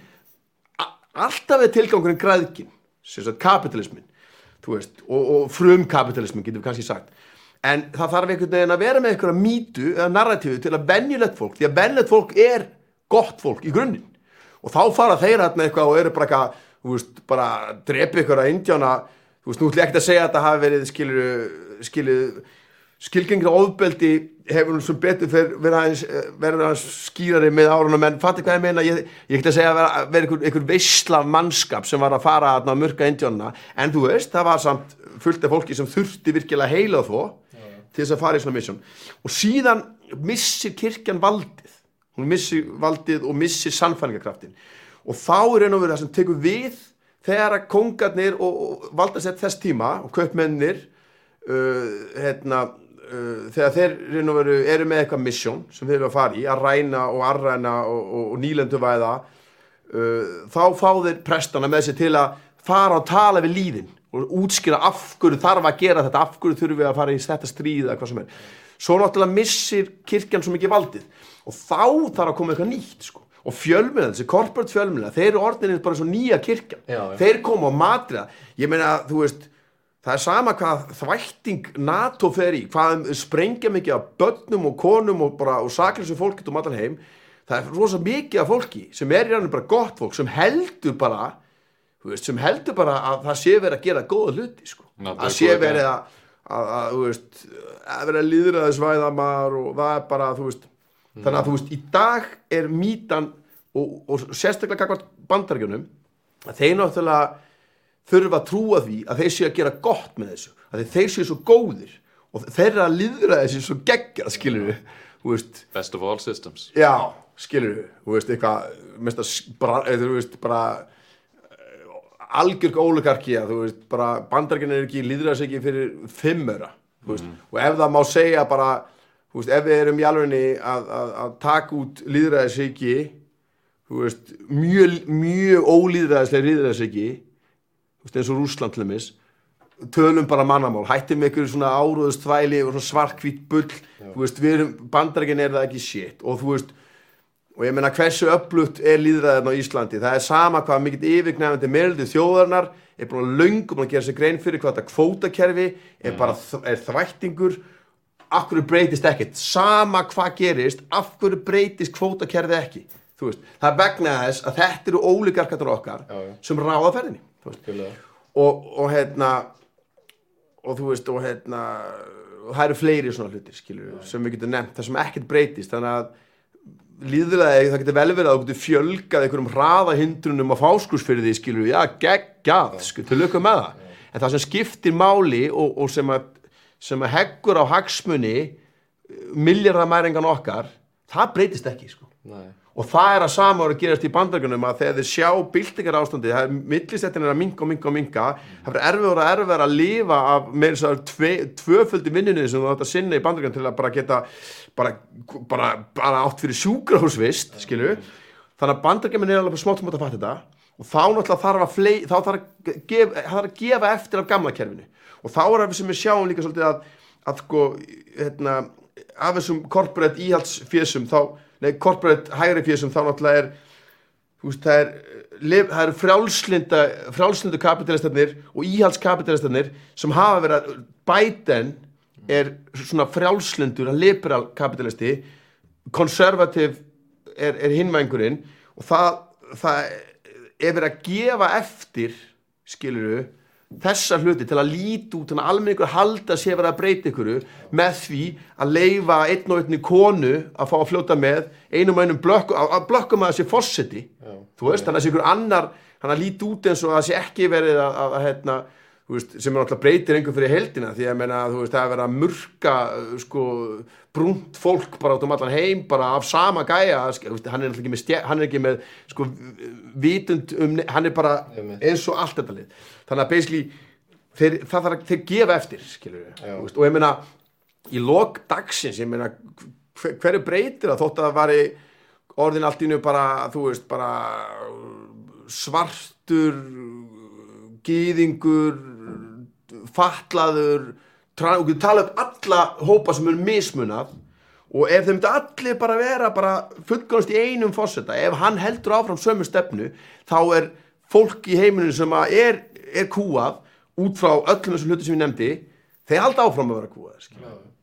Alltaf er tilgangurinn græðkin sagt kapitalismin veist, og, og frum kapitalismin getum við kannski sagt. En það þarf einhvern veginn að vera með einhverja mýtu eða narratífu til að venjulegt fólk því að venjulegt fólk er gott fólk í grunninn. Og þá fara þeir hérna eitthvað og eru bara eitthvað, þú veist, bara ykkur að indjána, þú veist, nú ætlum ég ekkert að segja að þetta hafi verið skilur, skilur skilgengri ofbeldi hefur nú sem betur verið aðeins, eh, aðeins skýrari með árunum en fattu hvað ég meina, ég, ég ætla að segja að vera, ykkur veisla mannskap sem var að fara að mörka indjónuna en þú veist, það var samt fullt af fólki sem þurfti virkilega heila þó til þess að fara í svona mission. Og síðan missir kirkjan valdið. Hún missir valdið og missir sannfæringarkraftin og þá er einu verið það sem tekur við þegar að kongarnir og, og valdasett þess tíma og kaupmennir uh, hérna, uh, þegar þeir veru eru með eitthvað mission sem þeir eru að fara í að ræna og arræna og, og, og nýlenduvæða uh, þá fá þeir prestana með sér til að fara og tala við líðin og útskýra af hverju þarf að gera þetta af hverju þurfum við að fara í þetta stríð eða hvað sem er svo náttúrulega missir kirkjan svo mikið valdið og þá þarf að koma eitthvað nýtt sko. og fjölmiðan, þessi corporate fjölmiðan þeir eru orðinir bara svo nýja kirkjan Já, já. þeir koma og matriða ég meina, þú veist það er sama hvað þvætting NATO fer í, hvað sprengja mikið af börnum og konum og, bara, og saklisum fólki um allan heim. Það er rosa mikið af fólki sem er í rauninni bara gott fólk sem heldur bara veist, sem heldur bara að það sé verið að gera góða hluti sko. Ná, að sé verið að, að, að, veist, að vera líðræðisvæðamar og það er bara þú veist, þannig að þú veist í dag er mítan og, og sérstaklega kakvart bandaríkjunum að þeir náttúrulega þurfa að trúa því að þeir séu að gera gott með þessu að þeir, séu svo góðir og þeirra líðræði séu svo geggja skilur við, þú veist Best of all systems. Já, skilur við, þú veist, eitthvað, mest að, eða, þú veist, bara eh, algjörg ólukarkía, þú veist, bara bandarginn er ekki, líðræðs ekki fyrir fimmöra, þú veist, og ef það má segja bara, þú veist, ef við erum í alvegni að, að, að taka út líðræðs ekki, þú veist, mjög, mjög ólíðræðislega veist, eins og Rússland til dæmis, tölum bara mannamál, hættum einhverju svona áróðust þvæli og svona svartkvít bull þú veist, við erum, bandarækinn er það ekki shit. Og þú veist, og ég meina hversu upplutt er líðræðin á Íslandi? Það er sama hvað mikill yfirgnæfandi meðldi þjóðarnar er að löngum að gera sér grein fyrir hvað þetta kvótakerfi er bara er þvættingur. Af hverju breytist ekkert? Sama hvað gerist, af hverju breytist kvótakerfi ekki, þú veist það vegna þess að þetta eru ólíkarkatur okkar Já, já. sem ráða ferðinni. Og, og hérna og þú veist og hérna og það eru fleiri svona hlutir skilur sem við getum nefnt, það sem ekkert breytist. Þannig að líðulega það getur vel verið að þú getur fjölgað einhverjum hraða hindrunum á fáskursfyrði skilur já, geggjað, skilur, til lukka með það. En það sem skiptir máli og, og sem, að, sem að heggur á hagsmunni miljardamæringan okkar það breytist ekki sko. Nei. Og það er að sama ára að gerast í bandaríkunum að þegar þið sjá byltingar ástandi það er millistættin er að minka og minka og minka það fyrir erfiður og erfiður að lifa af meira svo tve, tvöföldi vinnunni sem þú átt að sinna í bandaríkunum til að bara geta bara, bara, bara átt fyrir sjúkrahúsvist skilu þannig að bandaríkunum er alveg smátt smátt að fatta þetta. Og þá náttúrulega þarf að, flei, þá þarf að, það þarf að gefa eftir af gamla kerfinu. Og þá er það sem við sjáum líka svolítið að, að sko, hérna, af þessum corporate íhaldsfésum þá, nei, corporate hægri fésum þá náttúrulega er veist, það er, lif- það eru frjálslinda frjálslindu kapitalistarnir og íhaldskapitalistarnir sem hafa verið að Biden er svona frjálslindur, liberal kapitalisti konservativ er, er hinvængurinn og það, það er verið að gefa eftir skiluru þessa hluti til að líti út þannig að almenningur halda sé verið að breyta ykkur með því að leifa einn og einni konu að fá að fljóta með einum og einum blökkum að, blökkum að það sé fórseti þú veist, þannig að sé ykkur annar hann að líti út eins og að það sé ekki verið að, að, að hérna, veist, sem er náttúrulega breytir einhver fyrir heldina því að meina, þú veist, það er verið að murka uh, sko, brúnt fólk bara át um allan heim bara af sama gæja veist, hann er náttúrulega ekki með, hann er ekki með sko, vitund um, hann er bara eins og allt þetta lið þannig að basically þeir, það þarf að þeir gefa eftir skilur við, veist, og ég meina í lok dagsins, ég meina hver, hverju breytir það þótt að það væri orðin allt í nú bara, þú veist, bara svartur gýðingur fatlaður og við tala um alla hópa sem eru mismunað og ef þeim myndi allir bara vera bara fullgóðast í einum fósetta ef hann heldur áfram sömu stefnu þá er fólk í heiminum sem að er, er kúað út frá öllum þessum hlutum sem ég nefndi þeir halda áfram að vera kúað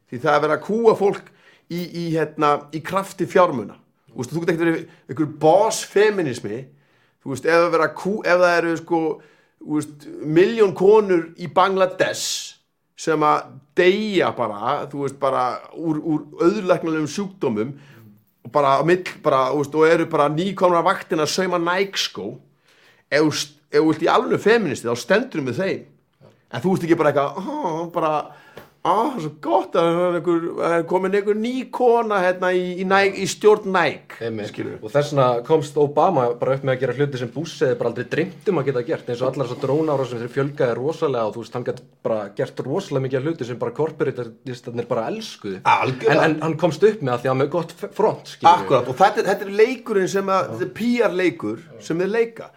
því það er verið að kúa fólk í, í, hérna, í krafti fjármuna. Veist, þú getur ekkert verið einhver boss feminismi þú veist, ef það, kú, ef það eru sko, miljón konur í Bangladesh sem að deyja bara, veist, bara úr, úr öðurleiknulegum sjúkdómum og bara, mill, bara, veist, og eru bara nýkomnar vaktina að sauma nækskó ef ef þú vilt í alveg feministi þá stendur með þeim. En þú veist ekki bara eitthvað bara, ah, svo gott að það er komin einhver ný kona hérna í, í, í stjórn næk og þess vegna komst Obama bara upp með að gera hluti sem Bush hefði bara aldrei dreymt um að geta gert eins og allar þessar drónára sem þeir fjölgaði rosalega og þú veist, hann gæti bara gert rosalega mikið hluti sem bara korporatistarnir bara Algjörlega. en, en hann komst upp með að því að með gott front við. Akkurat, og þetta, þetta er leikurinn sem að, PR leikur sem þeir leika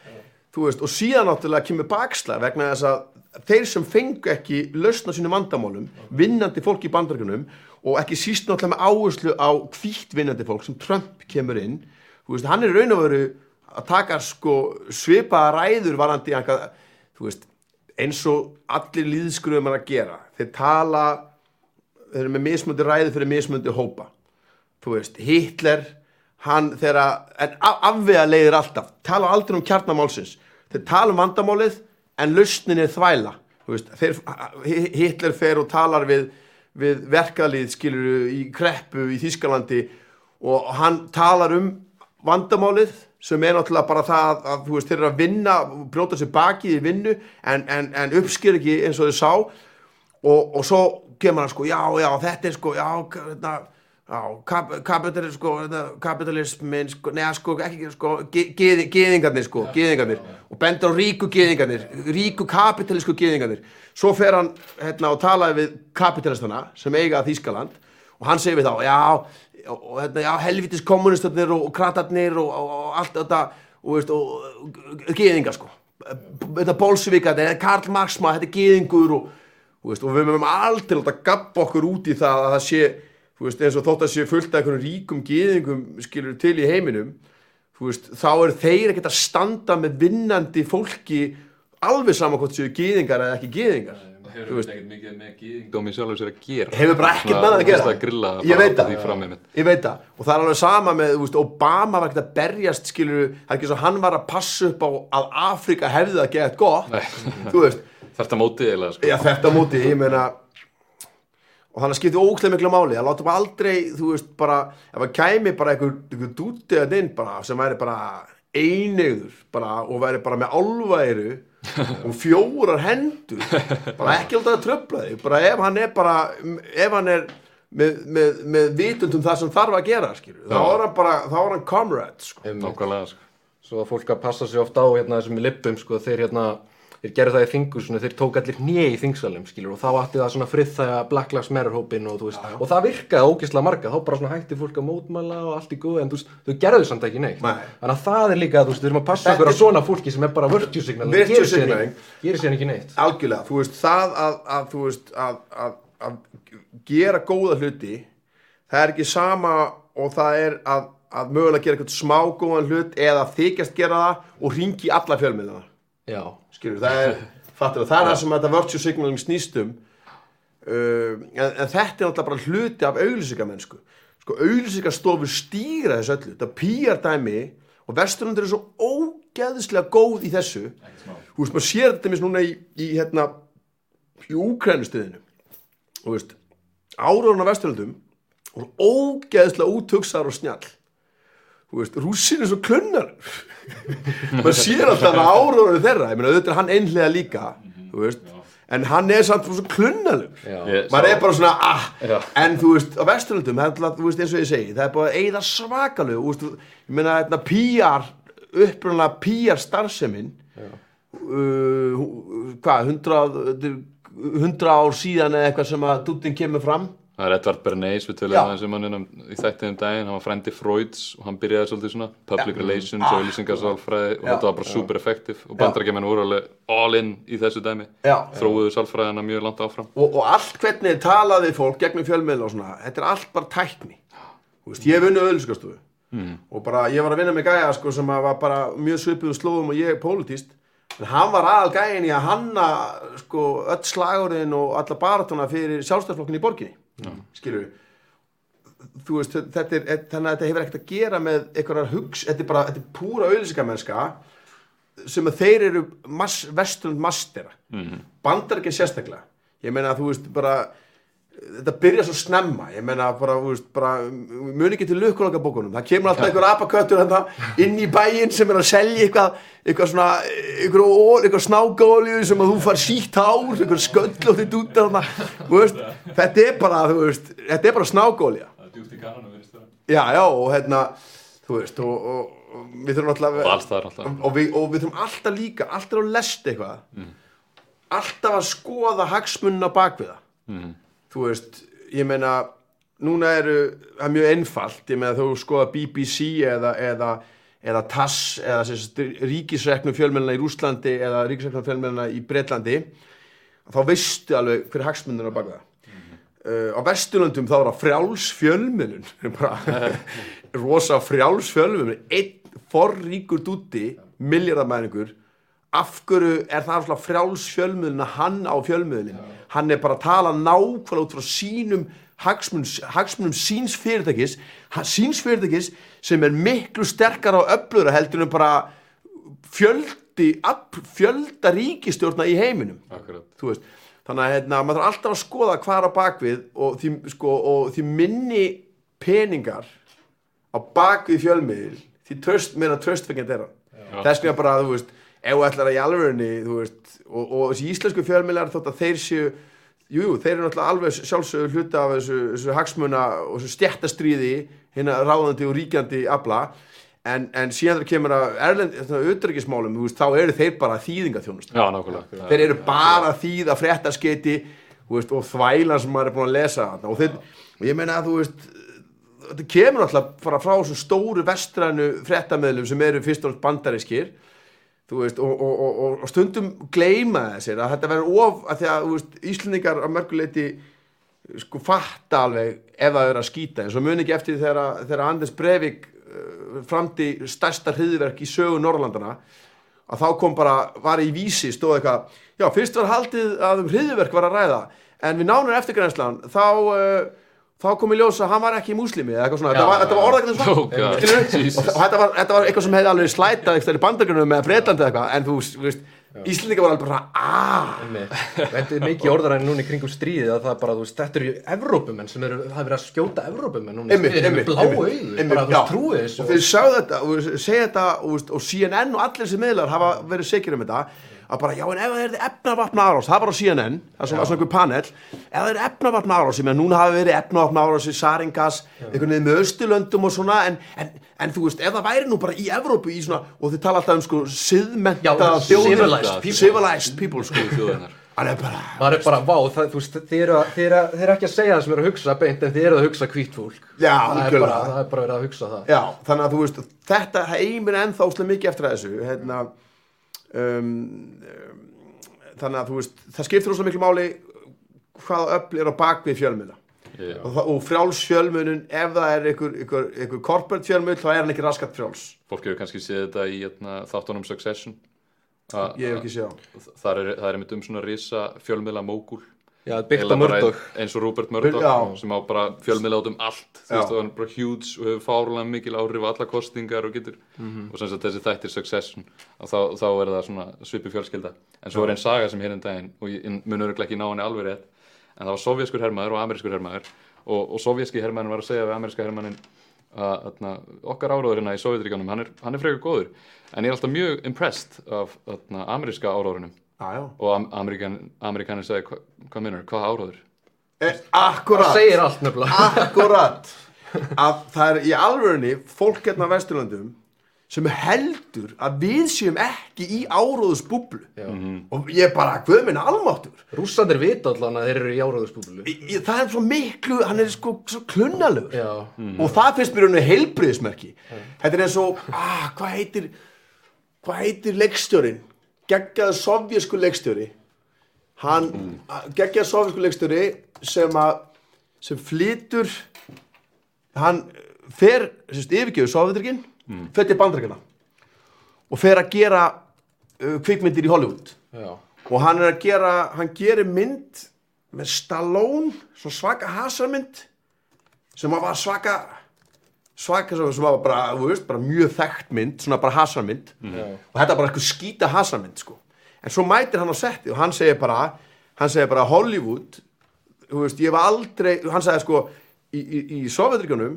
veist, og síðan náttúrulega kemur baksla vegna þess að þeir sem fengu ekki lausna sínum vandamálum vinnandi fólk í bandarkunum og ekki síst náttúrulega með áherslu á hvítt vinnandi fólk sem Trump kemur inn veist, hann er raun og veru að taka sko svipaða ræður varandi eitthvað, þú veist, eins og allir líðskruðum er að gera. Þeir tala þeir eru með mismundi ræði fyrir mismundi hópa. Hitler hann þeirra, en afvega leiðir alltaf, tala aldrei um kjarnamálsins þeir tala um vandamálið en lausnin er þvæla. Veist, þeir, Hitler fer og talar við, við verkalið skilur í kreppu í Þískalandi og hann talar um vandamálið sem er náttúrulega bara það að, veist, þeir eru að vinna brjóta sér bakið í vinnu en, en, en uppsker ekki eins og þeir sá. Og, og svo kemur hann sko, já, já, þetta er sko, já, hérna, já, kap, kapital, sko, kapitalismin, sko, neða, sko, ekki, sko, ge- geði- geðingarnir, sko, geðingarnir, og bendur á ríku geðingarnir, ríku kapitalísku geðingarnir. Svo fer hann, hérna, og talaði við kapitalistana sem eiga Þýskaland og hann segir við þá, já, og, og hérna, já, helvitis kommunistarnir og, og kratarnir og, og, og allt þetta, og, veist, og, og geðingar, sko. Þetta bolsvika, þetta er Karl Marx, maður, þetta er geðingur og, þú veist, og við mögum aldrei láta gabba okkur út í það að það sé þú veist, eins og þótt að sé fullt af einhverjum ríkum geðingum skilur til í heiminum þú veist, þá eru þeir ekkert að standa með vinnandi fólki alveg saman hvort séu geðingar eða ekki geðingar Það hefur ekkert mikið með gýðingdómi sjálfur sér að gera. Hefur bara ekkert með það að gera. þú veist, grilla ég veit það, ég veit það. Og það er alveg sama með, þú veist, Obama var ekkert að berjast skilur, það er ekki svo hann var að passa upp á að Afrika hefði það gett gott. Þú veist, Þetta mótið eiginlega sko. Já, þetta á móti, ég meina og þannig að skipti ógæslega miklu máli að láta bara aldrei, þú veist, bara ef það kæmi bara einhver, einhver dútið að inn bara, sem væri bara einegður bara, og væri bara með álværu og fjórar hendur bara ekki alltaf að tröfla þig bara ef hann er bara ef hann er með, með, með vitundum það sem þarf að gera, skilur þá er hann bara, þá er hann comrade, sko. Nákvæmlega sko. svo að fólk að passa sig ofta á hérna þessum lippum sko þeir hérna þeir gerðu það í þingu þeir tók allir hnið í þingsalum skilur og þá átti það svona friðþæga Black Lives Matter hópin og þú veist og það virkaði ógeðslega marga þá bara svona hætti fólk að mótmæla og allt í góð en þú veist þau gerðu samt ekki neitt Nei. þannig að það er líka þú veist við erum að passa okkur á svona fólki sem er bara virtue signal Virtue gerir signaling. ekki- neitt algjörlega, þú veist, það að, að þú veist, að, að, að gera góða hluti það er ekki sama og það er að, að mögulega gera eitthvað smá góðan hlut eða þykjast gera það og ringi alla fjölmiðlana já skilur, það er, fattur það er það sem þetta virtue signaling snýst um. Uh, en, en þetta er náttúrulega bara hluti af auglýsingamennsku. Sko, auglýsingastofur stýra þessu öllu. Þetta PR dæmi og vesturlundur er svo ógeðslega góð í þessu. Þú veist, maður sér þetta mis núna í, í hérna í úkrænustuðinu þú veist, áraðun á vesturlundum og ógeðslega útugsaður og snjall þú veist, rússin er svo klunnar maður sér alltaf að áraðun þeirra, ég meina auðvitað er hann einhlega líka þú veist, en hann er samt svo. Ég maður er bara svona, ah, Já. en þú veist á vesturlundum, þú veist, eins og ég segi það er bara þú veist, ég meina, þetta PR, upprunlega PR starfsemin uh, hvað, hundrað hundra ár síðan eða eitthvað sem að dúttin kemur fram Það er Edvard Bernays, við töluðum aðeins um hann innan í þættiðum daginn, hann var frændi Freuds og hann byrjaði svolítið svona public relations og auðlýsingarsálfræði og þetta var bara super effektiv og bandarækjumenn voru alveg all in í þessu dæmi. Já. þróuðu sálfræðina mjög langt áfram. Og, og allt hvernig talaði fólk gegnum fjölmiðla og svona, þetta er allt bara tækni. Veist, ég hef vunnið auðlýsingastofu. Mm. og bara, ég var að vinna með gæja sko, sem var bara mjög svipuðu slóðum og ég pólitíst en hann var aðal gæjin í að hanna sko, öll slagurinn og alla baratuna fyrir sjálfstæðsflokkin í borginni mm. skilur þú veist, þetta er, þannig að þetta hefur ekkert að gera með einhverjar hugs, þetta er bara, þetta er púra auðlýsingamennska sem að þeir eru mass, vestlund mastera mm. bandar ekki sérstaklega ég meina að þú veist bara þetta byrja svo snemma ég meina bara, þú veist, bara mun ekki til lukkulokabókunum, það kemur alltaf einhver apaköttur þarna inn í bæinn sem er að selja eitthvað, eitthvað svona eitthvað, eitthvað snákaolíu sem að þú far sítt hár, eitthvað sköll og þitt út þarna, þú veist, þetta er bara þú veist, þetta er bara snákaolíu Það er djúpt í kananu, verðist það já, já, og hérna þú veist, og, og, og við þurfum alltaf Og alltaf. Og við, og við þurfum alltaf líka, alltaf að lesta eitthvað. Alltaf að skoða hagsmunna bak við það þú veist, ég meina núna eru, það er mjög einfalt ég meina þú skoða BBC eða, eða, eða TASS eða sagt, ríkisreknum fjölmjölina í Rúslandi eða ríkisreknum fjölmjölina í Bretlandi þá veistu alveg hver hagsmunna bak við það. Uh, á Vesturlöndum þá er það frjáls fjölmiðlun bara rosa frjáls fjölmiðlun. Einn forríkur dúti miljardamæningur af hverju er það frjáls fjölmiðlun að hann á fjölmiðlun hann er bara að tala nákvæmlega út frá sínum hagsmunum, hagsmunum síns fyrirtækis síns fyrirtækis sem er miklu sterkar á öflura heldur en bara fjöldi fjölda ríkistjórna í heiminum. Þannig að hérna, maður þarf alltaf að skoða hvað er á bakvið og því, sko, og því minni peningar á bakvið fjölmiðil því tröst, meira tröstfengjand er hann þess vegna bara, þú veist, ef þú ætlar að í alvörunni, þú veist, og, og þessi íslensku fjölmiðlar þótt að þeir séu jú, jú, þeir eru náttúrulega alveg sjálfsögur hluta af þessu, þessu hagsmuna og þessu stjættastríði hérna ráðandi og ríkjandi afla. En, en síðan þegar kemur að erlend, þetta auðvitaðryggismálum, þú veist, þá eru þeir bara þýðingaþjónust Já, nákvæmlega. Þeir eru bara að þýða fréttaskeiti þú veist, og þvælan sem maður er búin að lesa þarna. og, þeir, og ég meina að þú veist þetta kemur alltaf bara frá þessum stóru vestrænu fréttameðlum sem eru fyrst og fremst bandarískir veist, og, og, og, og- stundum gleyma þessir að þetta verður of að því að veist, Íslendingar að mörguleiti sko fatta alveg ef það er að skýta eins og muni ekki eftir þegar, Anders Breivik uh, framdi stærsta hriðverk í sögu Norrlandana að þá kom bara, var í vísi stóð eitthvað, já fyrst var haldið að um hriðverk var að ræða en við nánur eftirgrænslan þá uh, þá kom í ljós að hann var ekki múslimi eða eitthvað svona, þetta var, þetta var orðakvæðin Oh, svona? Jesus. og þetta var, þetta var eitthvað sem hefði alveg slætað eitthvað í bandagrunum með Breitlandi eða eitthvað en þú veist, Íslendinga var alveg bara aaaah. Þetta er mikið orðaræðin núna í kringum stríðið að það er bara, þú veist, þetta eru Evrópumenn sem eru, það er verið að skjóta Evrópumenn núna. Í einmitt, með blá einmitt, bara þú já. trúið þessu. Og þeir sagðu þetta og segja þetta og, og CNN og allir þessi miðlar hafa verið sikir um þetta að bara já en ef það er efnavapna árás það var á CNN, það er svona, einhver panel ef það er efnavapna árás, ég meina núna hafa verið efnavapna árás í Saringas einhvern veginn með Östurlöndum og svona en, en, en þú veist, ef það væri nú bara í Evrópu í svona, og þið tala alltaf um sko siðmenta civilized people. civilized people sko. Þjóðinnar hann er bara maður er bara, vá, það, þú veist, þið eru, þið eru, þið eru ekki að segja það sem eru að hugsa beint en þið eru að hugsa hvít fólk. Já, það, er bara, það er bara verið að hugsa það. Já, þannig að þú veist, þetta heimir ennþá óslega mikið eftir þessu hérna, um, um, þannig að þú veist, það skiptir óslega miklu máli hvaða öfl er á bakvið fjölmiðla. Já. og, og frjáls fjölmiðlun ef það er einhver, einhver, einhver corporate fjölmiðl þá er hann ekki raskat frjáls. Fólk hefur kannski séð þetta í hérna, þáttunum Succession. A- ég hef ekki séð á. Það er, það er einmitt um svona risa fjölmiðla mógul Já, byggt á Murdoch. eins og Rupert Murdoch Já. sem á bara fjölmiðla át um allt. Þú Já. veist, hann er bara huge og hefur fárlega mikil áhrif á alla kostingar og getur Mhm. og sem sagt þessi þættir Succession og þá, þá er það svona svipi fjölskylda. En svo er einn saga sem hérna um daginn og ég mun öruglega ekki ná henni alveg rétt en það var sovjaskur hermaður og amerískur hermaður. Og, og sovjaski hermaðurinn var að segja við ameríska hermaðurinn að atna, okkar áráður hérna í Sovjetríkanum hann er, hann er frekar góður. En ég er alltaf mjög impressed af atna, ameríska áráðurinnum Já. Og am Amerikan, Amerikanin segi hva, hvað minnur, hvað áráður? Eh, Það Akkurat segir allt nefnilega. Akkurat. Að það er í alvörunni fólk hérna á Vesturlöndum sem heldur að við séum ekki í áróðusbúblu Já. og ég bara, hvað minn almáttur Rússandir vita allan að þeir eru í í- það er svo miklu, hann er sko svo klunnalegur Já, og það finnst mér henni heilbriðismerki þetta er eins og, ah, hvað heitir hvað heitir leikstjórin geggjaði sovjasku leikstjóri hann, mm. geggjaði sovjasku leikstjóri sem að sem flytur hann fer, sérst, yfirgjöfu sovjetrikinn, mm. fer til bandrækina og fer að gera uh, kvikmyndir í Hollywood já, og hann er að gera, hann gerir mynd með Stallone, svona svaka hasarmynd sem að var svaka svaka sem var bara, þú veist, bara mjög þekkt mynd, svona bara hasarmynd. Já, og þetta er bara eitthvað skýta hasarmynd sko. en svo mætir hann á setti og hann segir bara hann segir bara Hollywood þú veist, ég var aldrei hann sagði sko, í, í, í Sovjetryggjunum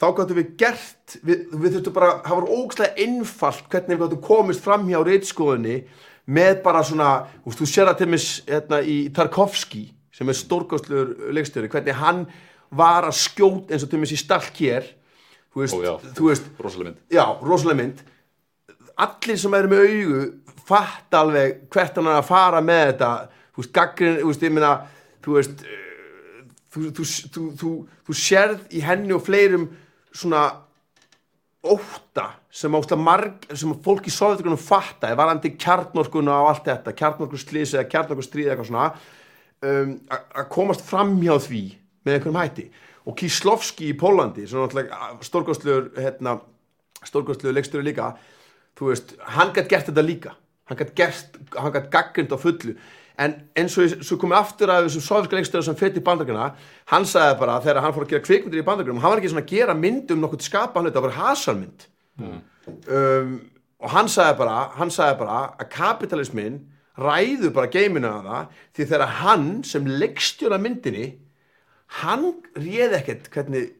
þá gáttum við gert við, við þurftum bara, það var ógstlega einfalt hvernig við gáttum komist fram hjá reitskoðunni með bara svona þú veist, þú sér það til mis hérna, í Tarkovski sem er stórkostlegur leikstjóri, hvernig hann var að skjóta eins og til mis í Stalkier þú veist, Ó, já. veist rosaleg mynd. Já, rosalega mynd. Allir sem eru með augu fatt alveg hvert hann er að fara með þetta. Þú veist, gaggrin, þú veist, ég meina þú veist eh, þú, þú, þú, þú, sérð í henni og fleirum svona óta sem ósla marg sem fólk í sovjetugunum fattaði varandi kjarnorkuna og allt þetta kjarnorkuslýs eða kjarnorkustríð eitthvað svona um, að komast fram hjá því með einhverjum hætti og Kislovski í Pólandi sem náttúrulega stórkostlegur hérna, stórkostlegur leikstöru líka þú veist, hann gætt gert þetta líka. Hann gætt gert, hann gætt gaggrind á fullu. En eins og svo komið aftur að þessum sovjerska leikstöru sem fyrir í bandakana hann sagði bara þegar hann fór að gera kvikmyndir í bandakunum hann var ekki svona að gera mynd um nokkuð skapa hann það var hasarmynd. Um, og hann sagði bara hann sagði bara að kapitalismin ræður bara geiminu að það því þegar hann sem leikstjóra myndinni hann réði ekkert hvernig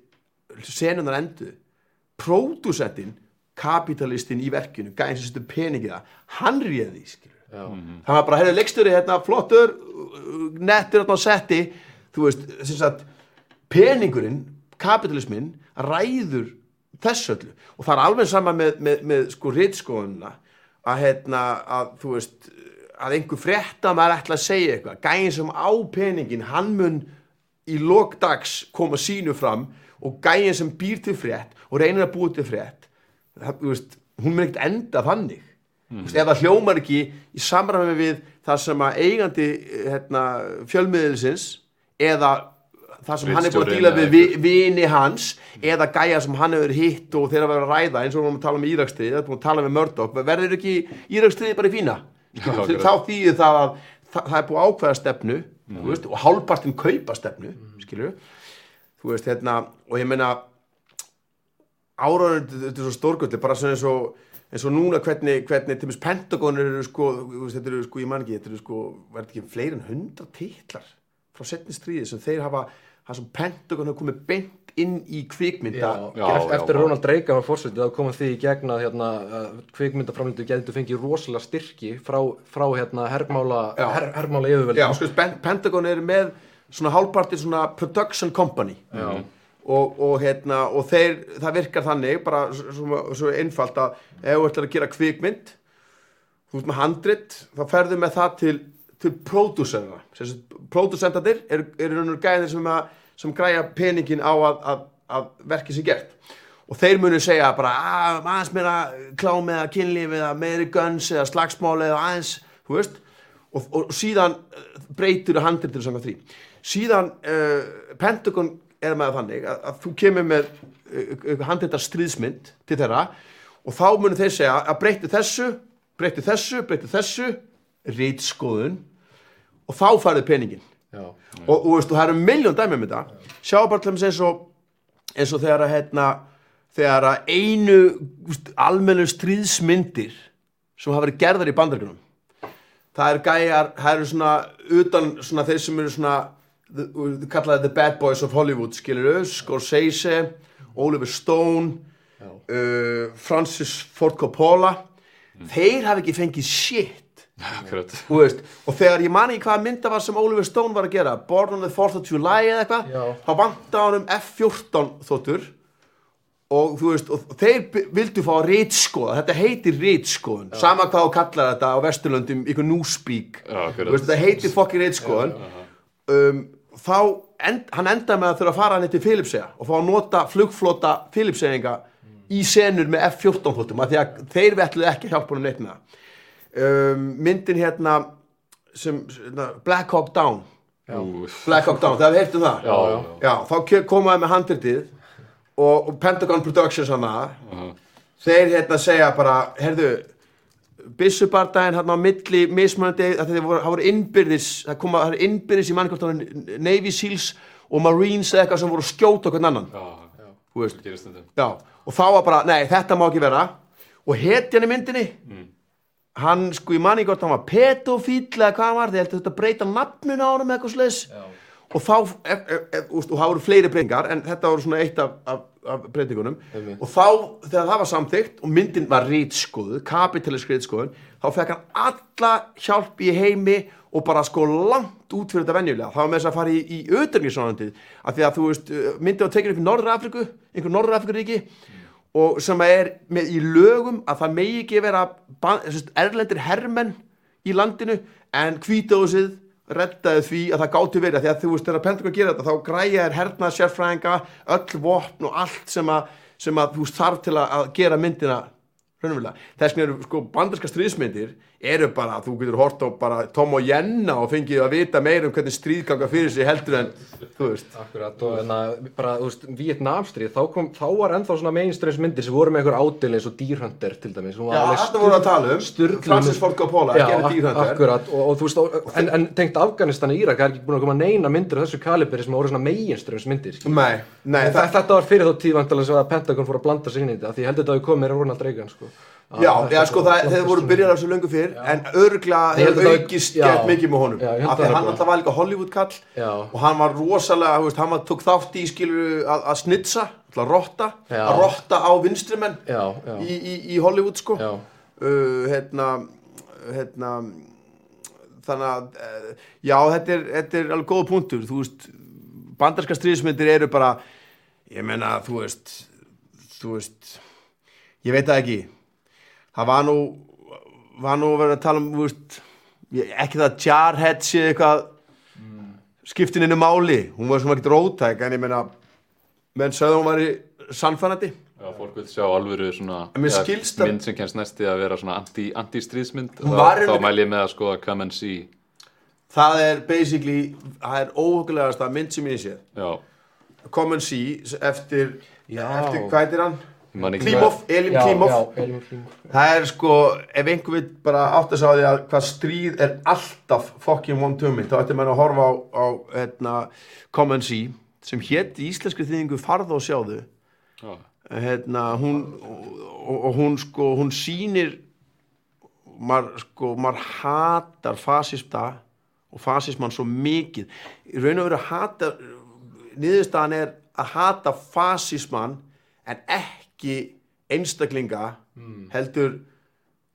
senunar enduðu. Pródúsettin kapitalistin í verkinu gæðin sem setur peningið það hann réði því skilur já, það var bara, heyrðu, leikstjóri hérna, flottur nettur hérna á setti. Þú veist, sem sagt peningurinn, kapitalismin ræður þess öllu. Og það er alveg sama með, með, með sko rítskoðunna að hérna, að þú veist að einhver frétta maður ætla að segja eitthvað. Gæðin sem á peningin, hann mun í lokdags koma sínu fram og gæðin sem býr til frétt og reynir að búa til frétt það, veist, hún mun ekkert enda þannig mm. veist, ef það hljómar ekki í samræmi við það sem að eigandi hérna, fjölmiðlisins eða það sem hann er búin að díla við vi- vini hans eða gæja sem hann hefur hitt og þeir að vera að ræða eins og við erum að tala um Írakstrið, það er búin að tala með Murdoch verður ekki Írakstriði bara í fína þá þýðir það að það, það er búið ákveða stefnu þú veist, og hálfpartin kaupa stefnu þú veist, hérna, og ég meina áraður, þetta er svo stórgöldi bara eins og, eins og núna hvernig, hvernig til dæmis Pentagon eru sko, þetta eru sko, ég man ekki, þetta eru sko verður ekki fleiri en hundra titlar frá setni stríði sem þeir hafa það sem Pentagon hafa komið beint inn í kvikmynda já, Já, eftir, já. Ronald Reagan var fórsetið þá komað því í gegn að hérna, kvikmyndaframlindu getur fengið rosalega styrki frá, frá hérna, hermála, Já. her, hermála yfirvöld Já, sko, Pen- Pentagon er með svona hálfpartir svona production company Já. og, og, hérna, og þeir, það virkar þannig bara svo, svo, svo einfalt að ef þú ætlar að gera kvikmynd þú ert með handrit, þá ferðu með það til, til pródúsera pródúsentarnir eru er raunur gæðir sem, að, sem græja peningin á að, að, að verki sér gert. Og þeir munu segja bara "Ah, aðeins meira klám eða kynlíf eða meiri guns eða slagsmál eða aðeins, þú veist. Og, og síðan eh, breytur handritur samkvæmt því. Síðan uh, Pentagon er með það þannig að, að þú kemur með uh, handritar stríðsmynd til þeirra og þá munu þeir segja að breytu þessu breytu þessu, breytu þessu rítskoðun og þá færðu peningin. Og, og, veist, það eru miljón dæmi um þetta. Sjá bara til dæmis eins og eins og þegar að hérna, þegar að einu almennu stríðsmyndir sem hafa verið gerðar í bandaríkunum það eru gæjar, það eru svona utan svona þeir sem eru svona the, kallaði the bad boys of Hollywood skilur Scorsese, Oliver Stone uh, Francis Ford Coppola. Þeir hafa ekki fengið shit. Þú og þegar ég man ekki hvaða mynda var sem Oliver Stone var að gera Born on the 4th of July eða eitthvað þá vanta hann um F-14 þóttur og þú veist, og þeir vildu fá að rítskoða, þetta heitir rítskoðun sama hvað þú kallar þetta á Vesturlöndum ykkur núspík, þetta heitir fokkin rítskoðun um, þá end, hann endaði með að þurfa að fara hann til Filipsega og fá að nota flugflota Filipseyinga í senur með F-14 þóttum af því að þeir velluðu ekki að hjálpa honum neitt með það um, myndin hérna sem, hérna, Black Hawk Down. Úf. Black Hawk Down, það hefur heyrtum það. Já, já. Já, þá komaði með handritið og, og Pentagon Productions hana. Þeir hérna segja bara heyrðu, byssubardaginn hérna á milli mismunandi, að þeir voru, það voru innbyrðis það koma, það er innbyrðis í mannkvæmst Navy Seals og Marines eða eitthvað sem voru að skjóta okkur annan. Já, það já, og þá var bara, nei, þetta má ekki vera. Og hetjan í myndinni hann, sko, ég man ekki hvort hann var pedofíl eða hvað hann var, heldur þetta að breyta nafnun á honum eða eitthvað slis og þá, ef, ef, úst, og það voru fleiri breytingar en þetta voru svona eitt af, af, af breytingunum. Og þá, þegar það var samþykkt og myndin var rítskoðu, kapitalisk rítskoðun þá fekk hann alla hjálp í heimi og bara sko langt út fyrir þetta venjulega, það var með þess að fara í, í auðvitaðnisvonandi, af því að þú veist myndin var tekin upp í Norður Afriku, einhver Norður Afrikuríki og sem er með í lögum að það megi ekki vera erlendir hermenn í landinu en hvítáðsið reddaði því að það gáti verið því að þú veist þegar Pentagon gera þetta þá græja er hernað sérfræðinga öll vopn og allt sem að, sem að þú þarf til að, gera myndina raunverulega. Þess vegna eru sko bandarska stríðsmyndir eru bara, þú getur hort á bara Tom og Jenna og fengið að vita meira um hvernig stríðganga fyrir sig heldur en þú veist Akkurat og en að bara, þú veist, Vietnamstrið, þá, kom, þá var ennþá svona mainstreams myndir sem voru með einhver ádil eins og Dýrhunter til dæmis. Já, þetta voru að tala um Francis. Ford Coppola gerði ak Dýrhunter akkurat og, og þú veist, en, en tengt Afganistan og Írak, það er ekki búin að koma neina myndir af þessu kaliberi sem voru svona mainstreams myndir. Nei, nei, þetta var fyrir þá tíð vantilega sem að Pentagon fór að blanda sig inn í þetta, því ég held að þetta hafi komið með Já, já, sko, það, þeir voru byrjar á þessu löngu fyrr en það- aukist gett mikið með honum. Af því að hann alltaf var líka Hollywood kall Já. og hann var rosalega, þú veist, hann tók þátt í skilur að, að snitsa, að rotta að rotta á vinstrimenn í, í, í Hollywood, sko. Uh, hérna hérna þannig að uh, já, þetta er, þetta er alveg góða punktur. Þú veist, bandarska stríðismyndir eru bara ég meina, þú veist þú veist ég veit það ekki það var nú var nú að vera að tala um þú veist, ég- ekki það að Jarhead sé eitthvað skiptin innu máli, hún var svona ekkert rótæk en ég meina menn sögðu hún væri sannfænandi Já, fólk vil sjá alvöru svona að- mynd sem kemst næsti að vera svona anti- anti-stríðsmynd. Hún þá, var þá mæl ég með að skoða Come and See. Það er basically, það er óhugulegasta mynd sem ég séð Já, Come and See eftir, Já. eftir hvað heitir hann? Já, Elín Klímov. það er sko, ef einhver vil bara átt að sá því að hvað stríð er alltaf fucking one to me, þá ættir maður að horfa á, á hérna, Come and See sem hétt í íslenskri þýðingu farða og sjáðu. Já, hérna, hún og, og hún sko, hún sýnir maður sko, maður hatar fasista og fasismann svo mikið. Í raun og veru hata niðurstaðan er að hata fasismann en ekki einstaklinga heldur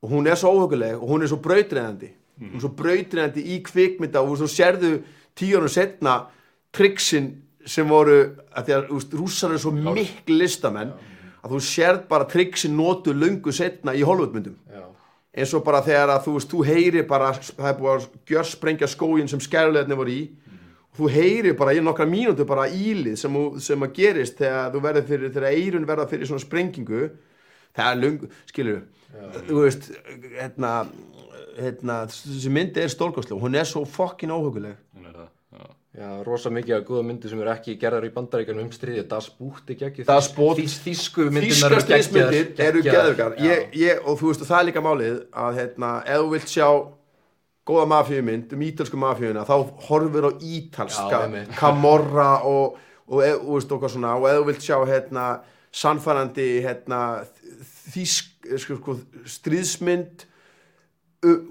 og hún er svo óhuguleg og hún er svo brautræðandi hún er svo brautræðandi í kvikmynda og svo sérðu tíu árum setna triksin sem voru að því að rússar eru svo miklu listamenn að þú sérð bara triksin notu löngu setna í Hollywoodmyndum. Já. eins og bara þegar að þú veist, þú heyri bara, það er búið að gjör sprengja skógin sem skærulegarnir voru í þú heyri bara í nokkra mínútur bara ílið sem, sem að gerist þegar þú verður fyrir, þegar eirun verða fyrir svona sprengingu. Það er lung, skilur þú veist, hérna hérna, þessi myndi er stórkostlega hún er svo fokkin óhuguleg hún er það Já, Já, rosa mikið af góða myndir sem eru ekki gerðar í um stríði, Das Boot er geggjur Das Boot. Þís, Þísku myndirnar Þískar eru geggjaðar- stríðsmyndir eru ég, og þú veist, og það er líka málið að hérna, ef þú vilt sjá góða mafíumynd um ítalsku mafíuna þá horfur á Já, ítalska einmitt. Camorra og, og, ef þú vilt sjá hérna, sannfærandi hérna, þísk, sko, sko, stríðsmynd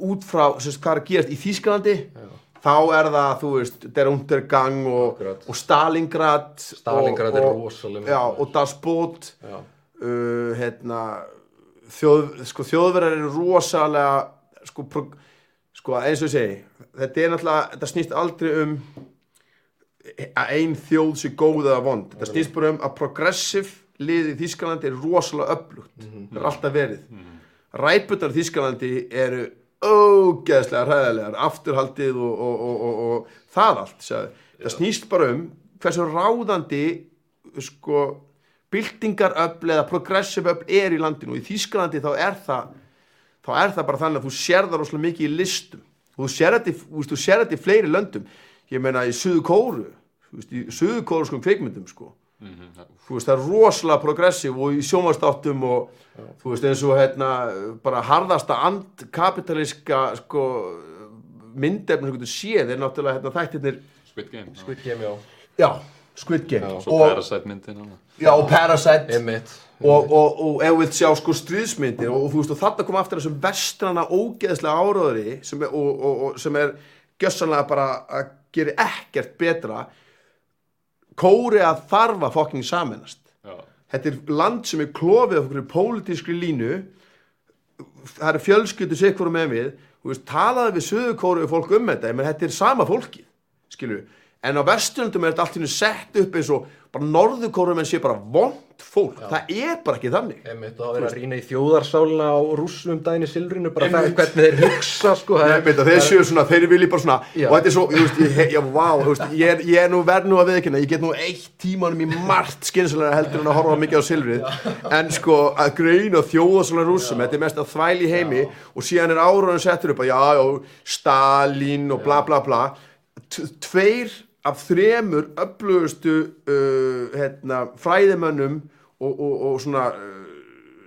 út frá sagt, hvað er að gerast í Þísklandi þá er það, þú veist, Der Untergang og, og Stalingrad Stalingrad og, er og- rosaleg mynd. já, og Das Boot Já. uh, hérna þjóð, sko, þjóðverðar eru rosalega sko, pro, sko eins og ég segi þetta er náttúrulega, þetta snýst aldrei um að ein þjóð sé góð eða vond. Þetta snýst bara um að progressive liðið í Þískalandi er rosalega öflugt. Það er alltaf verið. Ræputar í Þískalandi eru ógeðslega hræðilegar afturhaldið og, og, og, og, og það allt sagði. það snýst bara um hversu ráðandi sko byltingaröfl eða progressive öfl er í landinu. Og í Þískalandi þá er það þá er það bara þannig að þú sér það rosalega mikið í listum. Og þú sér þetta í, fleiri löndum. Ég meina í Suðu Kóru þú veist, í Suðu Kóruskum kveikmyndum sko. Þú veist, það er rosalega progressiv og í sjómanstáttum og þú veist, eins og hérna bara harðasta andkapitalíska sko myndefnum sem þú séð er náttúrulega hérna þættirnir Squid Game. Squid Game, já. Já, Squid Game. Svo og, Parasite myndin já, og Parasite. Einmitt. Og, og, og ef við sjá sko stríðsmyndir og, og þú veist og þarna kom aftur þessum vestrana ógeðslega áróðri sem er, og, og, og sem er gjössanlega bara að gera ekkert betra. Kóri að þarfa fokking saminast Já. þetta er land sem er klofið okkur pólitískri línu. Það eru fjölskyldu sikkur með við. Þú veist, talaði við söðu kóru fólk um þetta, menn þetta er sama fólkið skilju, en á vesturlundum er þetta allt í hennu sett upp eins og bara norðukórum en sé bara vond fólk. Það er bara ekki þannig. Einmitt, og að vera að rýna í þjóðarsálina á rússum daginn í silfrinu, bara það, hvernig þeir hugsa, sko, það beita, þeir séu svona, þeir vilji bara svona Já. og þetta er svo, þú veist, ég, já, vá, veist, ég, er, ég er nú verð nú að viðkynna, ég get nú eitt tímanum í margt skynsalega heldur en að horfa mikið á silfrið. En sko, að greina þjóðasála rússum, þetta er mest að þvæli í heimi og síðan er áraðan settur upp að já, já, Stalin og bla bla bla. Tveir af þremur öflugustu uh, hérna, fræðimönnum og, og, og svona uh,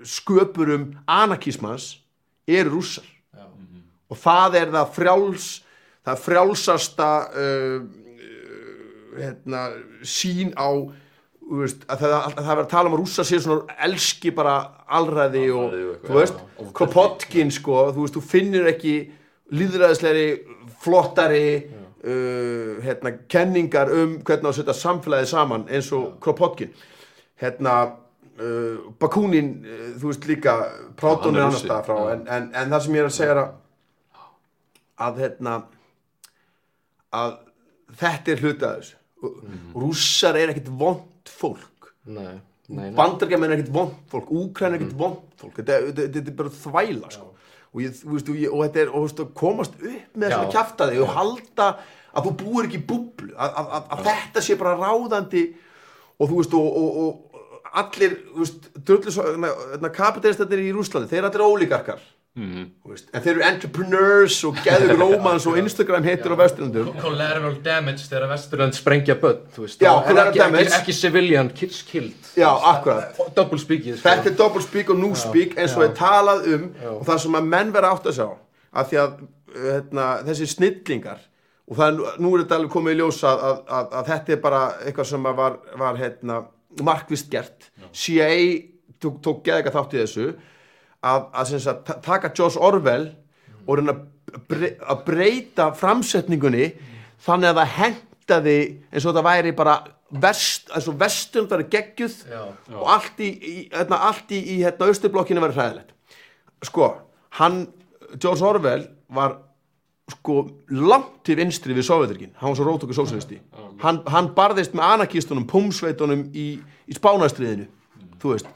sköpurum anarkismans eru rússar. Og það er það frjáls það frjálsasta uh, uh, hérna, sín á veist, að það, að það verður að tala um að rússa sér svona elski bara alræði og, Alræði og eitthvað, þú veist, já, ofbeldi. Kropotkin sko, þú veist, þú finnir ekki líðræðislegri, flottari uh, hérna, kenningar um hvernig að setja samfélagið saman eins og Kropotkin. Hérna uh, Bakunin, uh, þú veist líka Práton er annars Rússi, staðar frá en, en, en það sem ég er að segja er að að hérna að þetta er hluti að þessu. Mhm. og rússar er ekkit vond fólk. Nei, bandargemenn er ekkit vond fólk. Úkræn er Mhm. ekkit vond fólk. Þetta er bara þvæla sko. Og, ég, veist, og, ég, og þetta er veist, komast upp með þess að Já. kjafta þig og halda að þú búir ekki búblu að, að, að, að þetta sé bara ráðandi. Og þú veist og, og, og allir drullu kapitalistatnir í Rúslandi, þeir allir ólíkarkar Þú veist, en þeir eru entrepreneurs og geður romans og Instagram hittir á vesturlundum Collateral damage þegar vesturland sprengja börn. Já, en collateral ekki, damage. Ekki, ekki civilian kids killed. Já, akkurat. Double speakið, sko. Þetta er double speak og new speak eins og er talað um Já. og það sem að menn vera átt að sjá af því að hérna, þessi snillingar og það er, nú- er þetta alveg komið í ljós að, að, að, að þetta er bara eitthvað sem að var, var hérna, markvist gert CIA tók, tók eitthvað þátt í þessu að, að sem sagt, ta- taka George Orwell og reyna að bre- að breyta framsetningunni þannig að það hentaði eins og það væri bara vest, eins og vestum það er geggjuð Já. og allt í, í, hérna, allt í, í hérna, austurblokkinu verið hræðilegt. Sko, hann George Orwell var sko langt til vinstri við Sovjeturkin, hann var svo rótöku sósinisti hann, hann barðist með anarkistunum pumsveitunum í, í spánastriðinu þú veist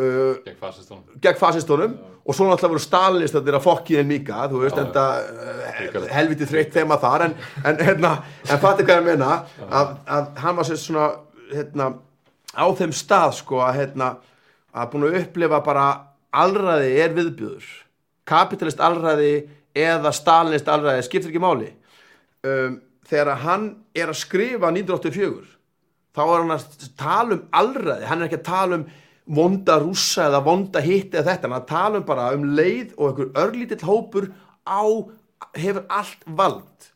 uh, gegn fasistunum gegn fasistunum og svo náttúrulega voru stalinistarnir að fokki þeim líka þú veist, þetta uh, Hrikalegt. helviti þreytt þema þar. En, en, hérna, en fattu hvað ég meina að, að hann var sér svona hérna, á þeim stað sko að hérna, að búin að upplifa bara alræði er viðbjöður kapitalist alræði eða stalinist alræði skiptir ekki máli. Um, þegar að hann er að skrifa 1984 þá er hann að tala um alræði, hann er ekki að tala um vonda rússa eða vonda hitti eða þetta, hann er að tala um bara um leið og einhver örlítill hópur á, hefur allt vald.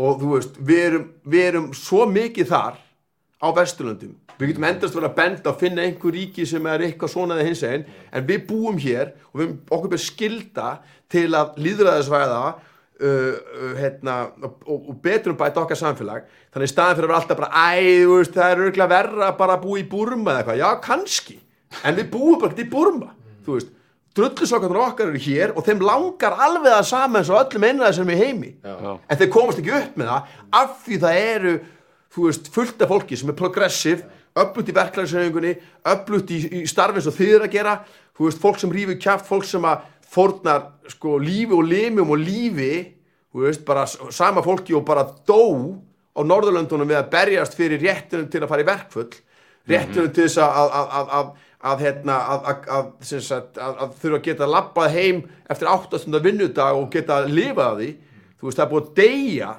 Og þú veist, við erum, við erum svo mikið þar á Vesturlöndum. Við getum endast verið að benda að finna einhver ríki sem er eitthvað svona eða hins einn en við búum hér og við, okkur ber skilda til að líðræðisvæða uh, uh, hérna, og, og, betur um bæta okkar samfélag. Þannig í staðin fyrir að vera alltaf bara æ, þú veist, það er örgulega verra að bara búa í Burma eða eitthvað, já, kannski en við búum bara ekki í Burma þú veist, drullusokkarnir okkar eru hér og þeim langar alveg að sama eins og öllum einræði sem er heimi. Já. en þeir komast ekki upp með það af því það eru þú veist, fullt af fólki sem er progressiv öflutt í verklagsreifingunni öflutt í, í starfi eins og þið er að gera. Þú veist, fólk sem rífur kjaft, fólk sem að fórnar sko lífi og limum og lífi þú veist, bara sama fólki og bara dó á Norðurlöndunum við að berjast fyrir réttunum til að fara í verkfull réttunum til þess að að, að, að, að, að, hérna, að, að, að, að, að þurfa að geta labbað heim eftir áttastundar vinnudag og geta lifað af því. Þú veist, það er búið að deyja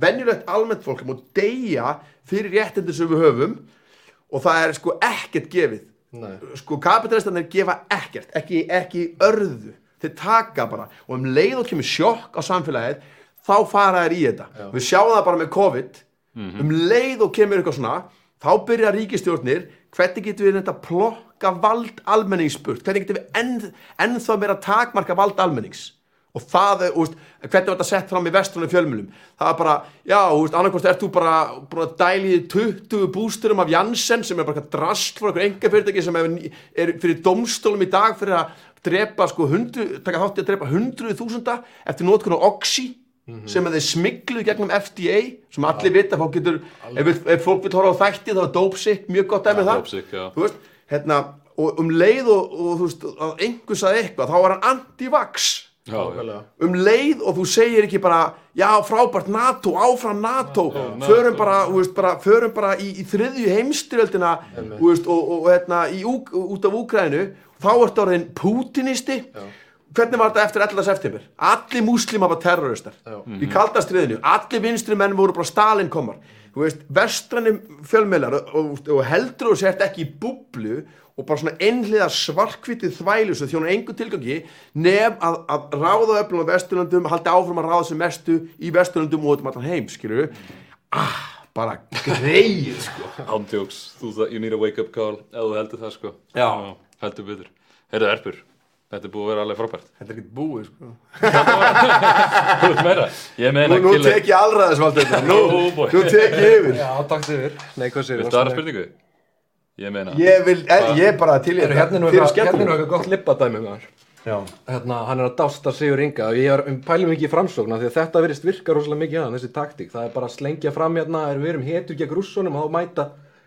venjulegt almennt fólk er búið að deyja fyrir réttindi sem við höfum og það er sko ekkert gefið. Nei. sko kapitalistanir gefa ekkert ekki, ekki örðu. Þeir taka bara og um leið og kemur sjokk á samfélagið þá fara þær í þetta. Við sjáum það bara með COVID. Um leið og kemur eitthvað svona þá byrja ríkistjórnir hvernig getum við þetta plokka vald almennings burt? Hvernig getum við enn, ennþá meira takmarka vald almennings? Og það úst, hvernig var þetta sett fram í vestunum fjölmjölum það er bara, já, annarkvæmst ert þú bara búin að dæli í 20 bústurum af Janssen sem er bara drast fyrir einhver enga fyrirtæki sem er, er fyrir domstólum í dag fyrir að drepa sko hundru, taka þátti að drepa hundruð þúsunda eftir nótkunn á Oxy sem að þeir smigluð gegnum FDA sem allir vita, fólk getur ef, ef fólk vil horfa á þætti þá er Dopesick mjög gott dæmi um það. Dopesick, já. þú veist, hérna og um leið og, og þú veist, að einhver saði eitthvað, þá var hann anti-vax. Já, já. Nákvæmlega. um leið og þú segir ekki bara já frábært NATO, áfram NATO. Förum bara, þú veist, bara förum bara í, í þriðju heimstyrjöldina þú veist, og, og hérna í, út af Úkrænu, þá ertu orðin pútinisti. Hvernig var þetta eftir 11. september? Allir múslima var terroristar. Í kaldastriðinu, allir vinstri menn voru bara Stalin komar þú veist, vestranum fjölmeilar og, og, og heldur þú sért ekki í búblu og bara svona einhliða svarkvitið þvælu sem þjónar engu tilgangi nef að, að ráða öflum á vesturlöndum haldi áfram að ráða sem mestu í vesturlöndum og út um allan heim, skilur ah, bara greið sko. Ándjóks, þú það, you need a wake up call þú heldur það sko Já. heldur betur Heyrðu Erpur, þetta er búið að vera alveg frábært þetta er ekki búið sko. Þú veist meira Ég meina nú, nú tek ég alræðisvald þetta nú, Oh, boy. nú tek ég yfir Já, takk yfir. Nei, hvað séu? Viltu aðra spurningu? Ég meina ég vil, er, ég er bara til í Hérna er nú þetta eitthvað hérna er nú eitthvað gott lippadæmi með hann. já, Hérna, hann er að dásta Sigur Inga og ég er, um, pælum ekki í framsókna því að þetta verðist virka rosalega mikið að þessi taktík. Það er bara að slengja fram hérna,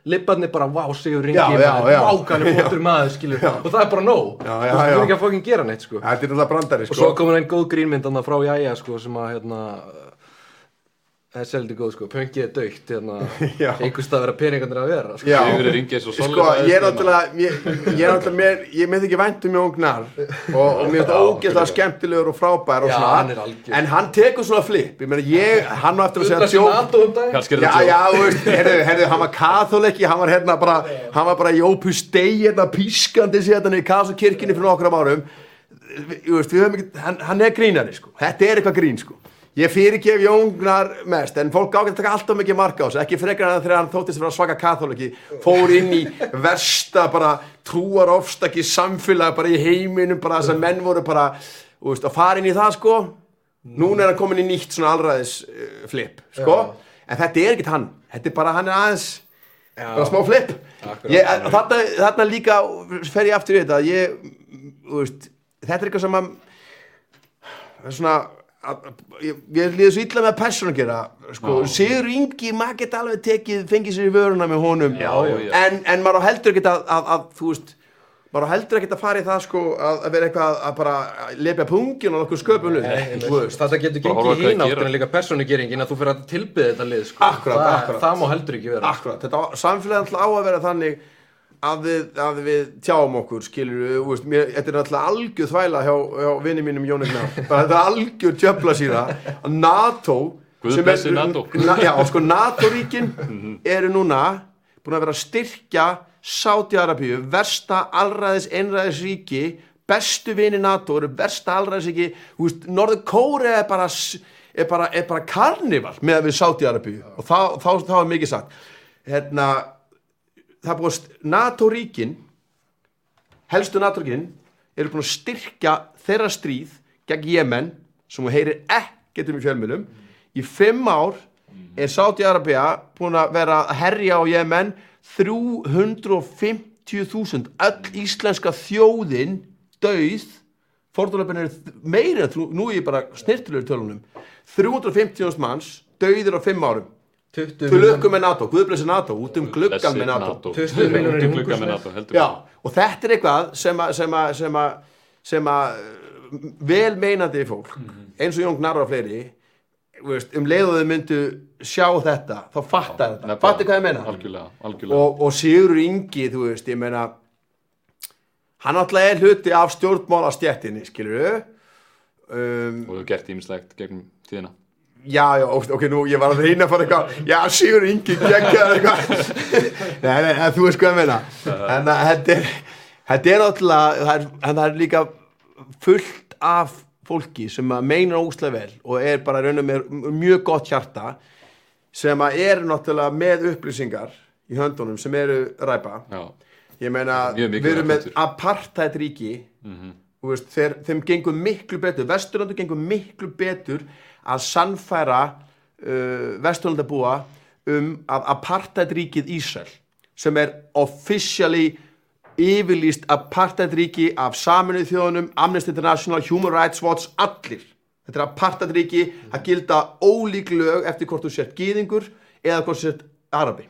lipparnir bara, vá, Sigur Ingi, Já, já, já. vákan er flottur maður, skilur. Og það er bara já, Þú er ekki að fokkin gera neitt, sko. þetta er náttúrulega brandari Og svo sko. komur einn góð grínmynd annað frá Jæja sko sem að hérna þessi heldur góð sko, pöngið er dögt hérna, einhvers stað vera peningarnir að vera sko. Er sko, solid ég er náttúrulega ég, ég er náttúrulega mér, ég með ekki vænt um Jón Gnar og, og mér er þetta ógeðslega skemmtilegur og frábær og Já, svona. hann er en hann tekur svona flip, ég meina ég hann á eftir að segja tjók um er Já, já, herðu, herðu, hann var katholiki, hann var hérna bara, hann var bara í Opus Dei, hérna, pískandi sér hérna í Kasakirkini fyrir nokkrum árum, þú veist, við höfum ekki, hann, hann er grínari, sko, þetta er eitthvað grín, sko. Ég fyrirgef Jóngnar mest, en fólk ágætt að taka alltaf mikið marka á þessu, ekki frekar en þegar hann þóttist að vera svaka katholiki, fór inn í versta bara trúar ofstakki samfélag bara í heiminum, bara þess að menn voru bara, þú veist, að fara inn í það, sko, núna er hann komin í nýtt svona alræðis uh, flip, sko, en þetta er ekkert hann, þetta er bara, hann er aðeins, bara smá flip. Ég, þarna, þarna líka fer ég aftur í þetta, ég, þú veist, þetta er eitthvað sem að, það er svona, ég, líður svo illa með að persónu að gera, sko, Sigur Ingi, maður geta alveg tekið, fengið sér í vöruna með honum, Já, já. En, en maður á heldur ekki að, að, að, þú veist, maður á heldur ekki að fara í það, sko, að, að vera eitthvað að bara lepja pungin og okkur sköpum. Þetta getur gengið hvað hín gera. áttur en líka persónugeringin að þú fyrir að tilbyða þetta lið sko. Akkurat, það, akkurat. það má heldur ekki vera Akkurat, þetta samfélagið á að vera þannig að við, að við tjáum okkur skilur veist, mér, þetta er alltaf algjör þvæla hjá, hjá vinni mínum Jónir þetta er algjör tjöfla síra að NATO blessi NATO. na, já, sko NATO-ríkin eru núna búin að vera að styrkja Sáti-Arabíu, versta allræðis einræðis ríki bestu vini NATO eru versta allræðis ríki Norður Kóri er bara er bara, er bara karnival með við Sáti-Arabíu og þá, þá, þá er mikið sagt. Hérna það búið að NATO-ríkin helstu NATO-ríkin eru búin að styrkja þeirra stríð gegn Jemen sem þú heyrir ekkert um í fjölmjölum í fimm ár er Sáti-Arabia búin að vera að herja á Jemen 350.000 öll íslenska þjóðin dauð. Fórtunaröfin er meira nú er ég bara snirtilegur tölunum. 350.000 manns dauðir á fimm árum 20 til lukku með NATO, guðblessi NATO. Út um gluggan með NATO. 20 milljónir í Já, og þetta er eitthvað sem að sem að, sem að, sem að uh, vel meinandi fólk eins og Jón Gnarra og fleiri þú veist, um leið og þau myndu sjá þetta þá fattar þetta, Nefnilega. fattar hvað ég meina? Algjörlega, algjörlega. Og, og Sigur Ingi, þú veist, ég meina hann alltaf er hluti af stjórnmálastjettinni, skilur við um, Og þú gert ímislegt gegnum tíðina Já, já, ok, nú ég var að reyna að fara eitthvað. Já, Sigur Ingi geggjaður eitthvað. Nei, nei, en þú veist hvað ég meina. En að þetta er Þetta er náttúrulega það er, En það er líka fullt af fólki sem að meina óslega vel og er bara raunum með mjög gott hjarta sem að er náttúrulega með upplýsingar í höndunum sem eru ræpa. Já, ég meina, við erum með apartheid ríki þú veist, þeir, þeim gengur miklu betur Vesturlandu gengur miklu betur að sannfæra uh, Vesturlandabúa um að apartheid ríkið Ísrael sem er officially yfirlýst apartheid ríki af saminuð þjóðunum, Amnesty International Human Rights Watch, allir. Þetta er apartheid ríki að gilda ólík lög eftir hvort þú sért gýðingur eða hvort þú sért arabi.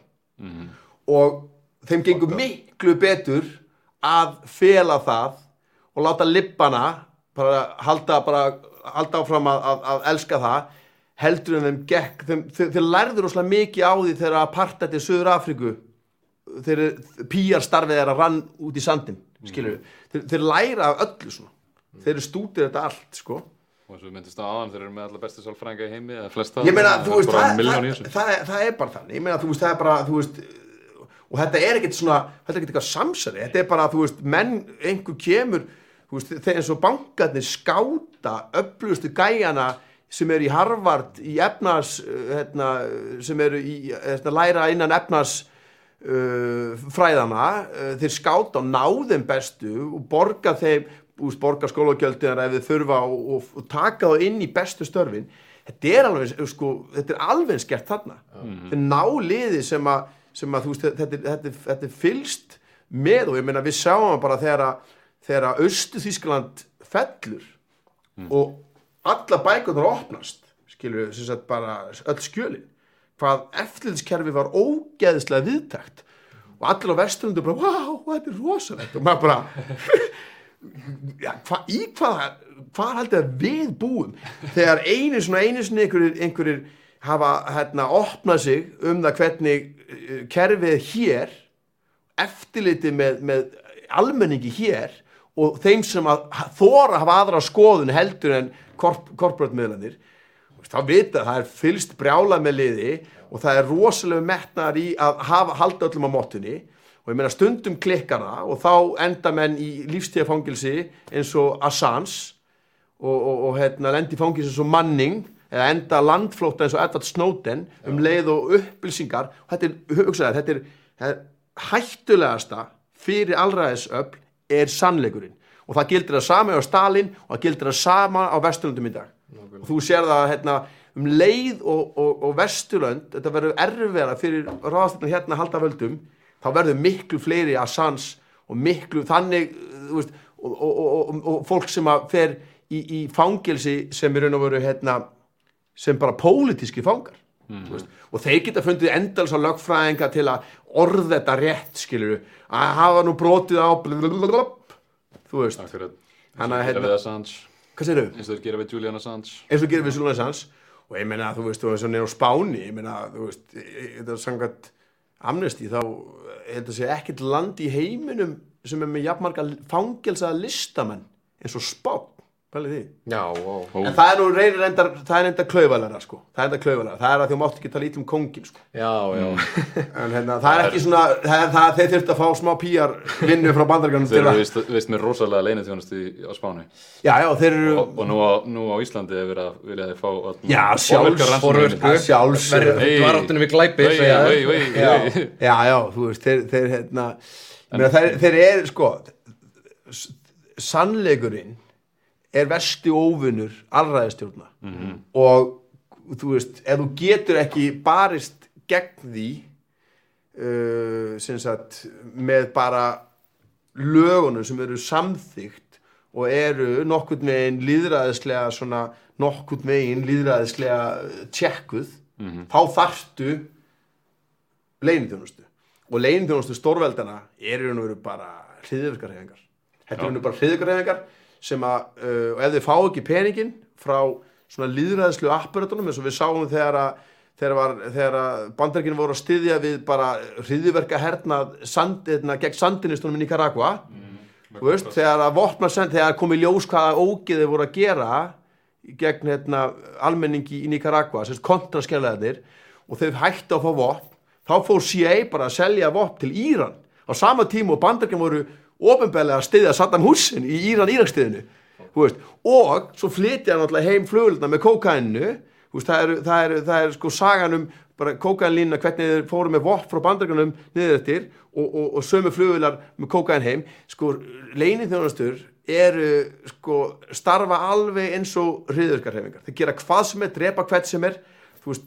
Og þeim gengur miklu betur að fela það og láta lippana bara halda, bara, halda áfram að, að, að elska það heldur en þeim gekk þeim, þeir, þeir lærður óslega mikið á því þegar apartheid í Suður Afríku þeir píjar starfið að rann út í sandin skilur þeir, þeir læra af öllu svona. Þeir eru stútir þetta allt sko. Og eins og við myndist á aðan þeir eru með alla bestu sálfrænga í heimi eða flesta. Ég meina, þú veist, það, það, það, það er bara þannig. Ég meina, þú veist, það er bara, þú veist og þetta er ekkert svona, þetta er ekkert eitthvað samsari. Þetta er bara, þú veist, menn einhver kemur, þú veist, þegar eins og bankarnir skáta öflustu gæjana sem eru í Harvard í efnas, hérna, sem eru í, hérna, læra innan efnas uh, fræðana uh, þeir skáta og ná þeim bestu og borga þeim úst, borga skólagjöldina ef þið þurfa og, og, og taka þá inn í bestu störfin. Þetta er alveg, sko, þetta er alveg skert þarna. Þetta er náliði sem að, sem að veist, þetta, þetta, þetta er fylst með og ég meina við sjáum bara þegar að þegar að Östu Þískland fellur og alla bækurnar opnast skilur við, sem sagt bara öll skjölin. Hvað eftirlitskerfi var ógeðslega viðtækt og allir á vesturlundu bara, wow, þetta er rosalegt. Og maður bara ja, hva, í hvað hvað heldur að við búum? Þegar einu svona einu svona einhverjir, einhverjir hafa hérna opnað sig um það hvernig uh, kerfið er hér eftirliti með, með almenningi hér og þeim sem að þóra hafa aðra skoðun heldur en korp, korporatmiðlanir þá vita að það er fylst brjálað með liði og það er rosalega metnar í að hafa, halda öllum á móttunni og ég meina stundum klikkar það og þá enda menn í lífstíðafangilsi eins og Assange og, og, og hérna, lendi í fangilsi eins og Manning eða enda landflóta eins og Edward Snowden um leið og upplýsingar. Og þetta er, hugsaði, þetta er, þetta er hættulegasta fyrir allræðisöfl er sannleikurinn. Og það gildir það sama á Stalin og það gildir það sama á Vesturlundum í dag. Og þú sér það hérna, um leið og, og, og Vesturlönd þetta verður erfiðara fyrir ráðastættan hérna að halda völdum þá verður miklu fleiri Assange og miklu þannig veist, og, og, og, og, og fólk sem að fer í, í fangilsi sem er raun og veru hérna, sem bara pólitíski fangar þú veist, og þeir geta fundið endals á lögfræðinga til að orða þetta rétt skilur að hafa nú brotið á blablabla, þú veist. Akkurat. Eins og hérna- gera við Assange. Hvað segirðu? eins og gera við Julian Assange. Eins og gerir við Julian Assange. Og ég meina þú veist, þú veist, svona á Spáni ég meina, þú veist, þetta er samkvæmt amnesti, þá að sé ekkert land í heiminum sem er með jafnmarga fangelsaða listamenn eins og Spán pælið því. Já, ó. en það er nú reynir reyndar, það er reyndar klaufalara sko, það er reyndar klaufalara, það er að því mátt ekki tala ítlum kongin sko, Já, já. en hérna, það er ekki svona það, það, þeir þurft að fá smá píjar vinnu frá bandarganum þeir til eru að, vist, vist með rosalega leinithjónustu á Spáni. Já, já, þeir eru og, og nú, á, nú á Íslandi hefur verið að vilja þeir fá að- Já, sjálfs- að sjálfsögðu. Verður dvaráttunum við glæpi, Eru, er versti óvinnur allræðistjórna og þú veist, ef þú getur ekki barist gegn því uh, sem sagt, með bara lögunum sem eru samþygt og eru nokkurn veginn líðræðislega svona nokkurn veginn líðræðislega tjekkuð þá þarftu leinithjónustu og leinithjónustu stórveldana er og veru bara hriðvirkarhefingar þetta er og veru bara hriðvirkarhefingar sem að, uh, og ef þið fá ekki peningin frá svona líðræðislu apparatunum eins og við sáum þegar að þegar, var, þegar að bandarækinu voru að styðja við bara hriðiverka hernað sand, hérna, gegn sandinistunum í Nicaragua. Þú veist, þegar að vopna send, þegar kom í ljós hvaða ógeði voru að gera gegn hérna, almenningi í Nicaragua, sérst kontraskjælaðir og þau hættu að fá vopn þá fór CIA bara að selja vopn til Íran. Á sama tíma og bandarækinu voru ofinbeglega að styðja Saddam Hussein í Íran-Íraksstyðinu veist, og svo flytja hann alltaf heim flugulna með kókainu veist, það, er, það, er, það er sko sagan um bara kókainlínuna hvernig þeir fóru með vopn frá bandarækjunum niður eftir og, og, og sömu flugular með kókain heim. Sko leinið þjónastur eru sko starfa alveg eins og hriðurkarhefingar þeir gera hvað sem er, drepa hvert sem er veist,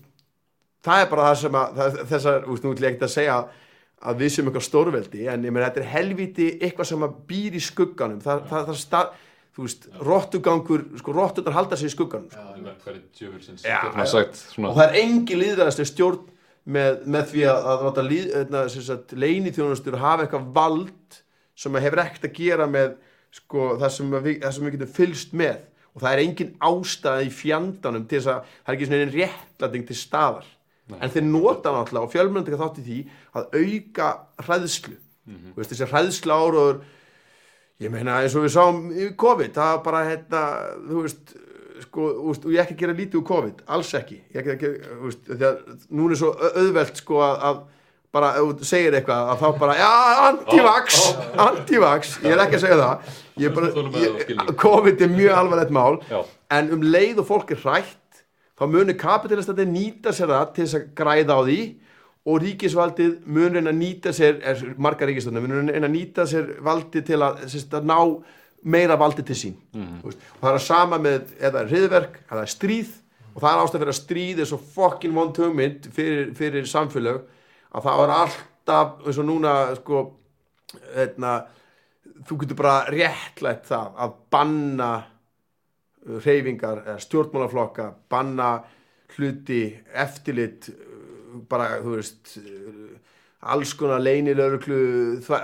það er bara það sem að það, þessar, þú veist, nú ég ekkert að segja að að við séum eitthvað stórveldi en ég meina þetta er helviti eitthvað sem að býr í skugganum. Það, það, það stað, þú veist, rottugangur sko, rottunar halda sig í skugganum sko. djöfulsins Já, getur maður sagt og það er engin líðræðastir stjórn með, með því að, að, að, að leinithjónustur hafa eitthvað vald sem að hefur ekkert að gera með sko, það, sem við, það sem við getum fylst með. Og það er engin ástæða í fjandanum til þess að það er ekki svona einn réttlæting til staðar en þeir nota náttúrulega og fjölmjörnum taka þátt í því að auka hræðslu. Mm veist, þessi hræðslu áraður ég meina eins og við sáum í COVID það var bara hérna þú veist sko, veist, og ég ekki gera lítið úr COVID alls ekki, ég ekki gera veist, því að núna er svo au- auðvelt sko að, að bara, ef þú segir eitthvað að þá bara, já, anti-vax anti-vax, ég er ekki að segja það. Ég bara, ég. COVID er mjög alvarlegt mál Já. en um leið og fólk er hrætt þá munir kapitalistandi nýta sér það til þess að græða á því og ríkisvaldið mun reyna að nýta sér er, margar ríkisvaldið, mun reyna að nýta sér valdið til að, sérst, að ná meira valdið til sín mm. og það er að sama með eða er hriðverk, eða er stríð og það er ástæð fyrir að stríð er svo fokkin vond hugmynd fyrir, fyrir samfélög að það er alltaf eins og núna sko hérna, þú getur bara réttlætt það að banna hreyfingar eða stjórnmálaflokka, banna hluti, eftirlit bara, þú veist alls konar leynilörglu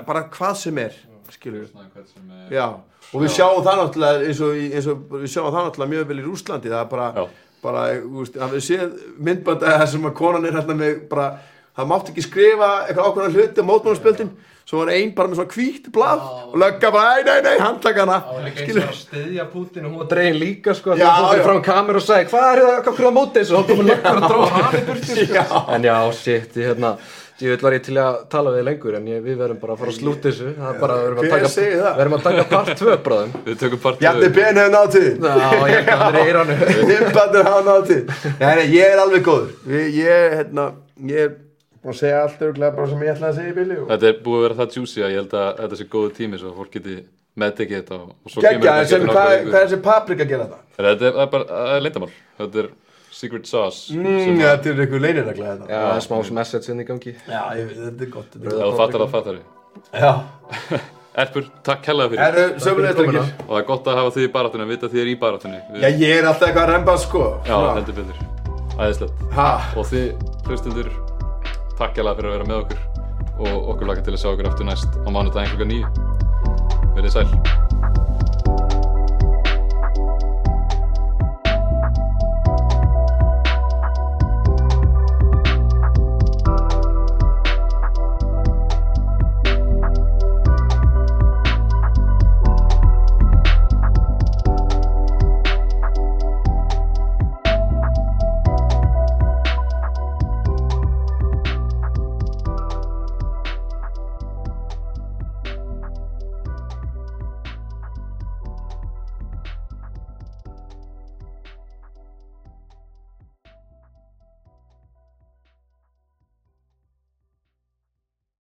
bara hvað sem er skilur Já, og við sjáum það náttúrulega eins og, í- eins og við sjáum það náttúrulega mjög vel í Rúslandi það er bara, Já. bara þú veist, að við séð myndband að það sem að konan er hérna með bara, það mátti ekki skrifa eitthvað ákveðna hluti á mótmálspjöldin svo var ein bara með svona hvítt blað og lögga bara, nei, nei, nei, handtakana skilur, að styðja Putin og hún var dregin líka sko Já, já. fyrir fram kameru og sagði hvað er það, hvað er það mótið þessu? Og hún komið löggur og dróð hann í burtu sko. en já, shit, ég hérna ég vil var ég til að tala við lengur en ég, við verðum bara að fara að slúta þessu. Það er bara, við verðum að taka, verðum að taka part 2 bráðum Við tökum part Bjarni Ben hefur nátt til já, ég er er alveg góður. Ég, ég, hérna, ég að segja allt örgulega bara sem ég ætlaði að segja í bili og... Þetta er búið að vera það juicy að ég held að þetta sé góðu tími svo að fólk geti meðtekið þetta og, og svo Gekkja, þetta sem, eftir hvað, vikur. er þessi paprika að gera það? Þetta er, það er bara það er leyndamál Þetta er secret sauce Mm, ja, þetta er eitthvað leinirregla þetta já, það er smá message inn í gangi. Já, ég, þetta er gott þetta þú fattar það fattar gott. Já, Erpur, takk hella fyrir. Eru sömulegist komuna. drengir Og það er gott að hafa þig í barátunni, að vita þið er í barátunni Já, ég er alltaf eitthvað að remba sko. Já, heldur betur. Æðislegt. Ha, Og þið, hlustundur, takk hella fyrir að vera með okkur Og okkur laka til að sjá okkur aftur næst á mánudaginn klukka nýju Verið sæl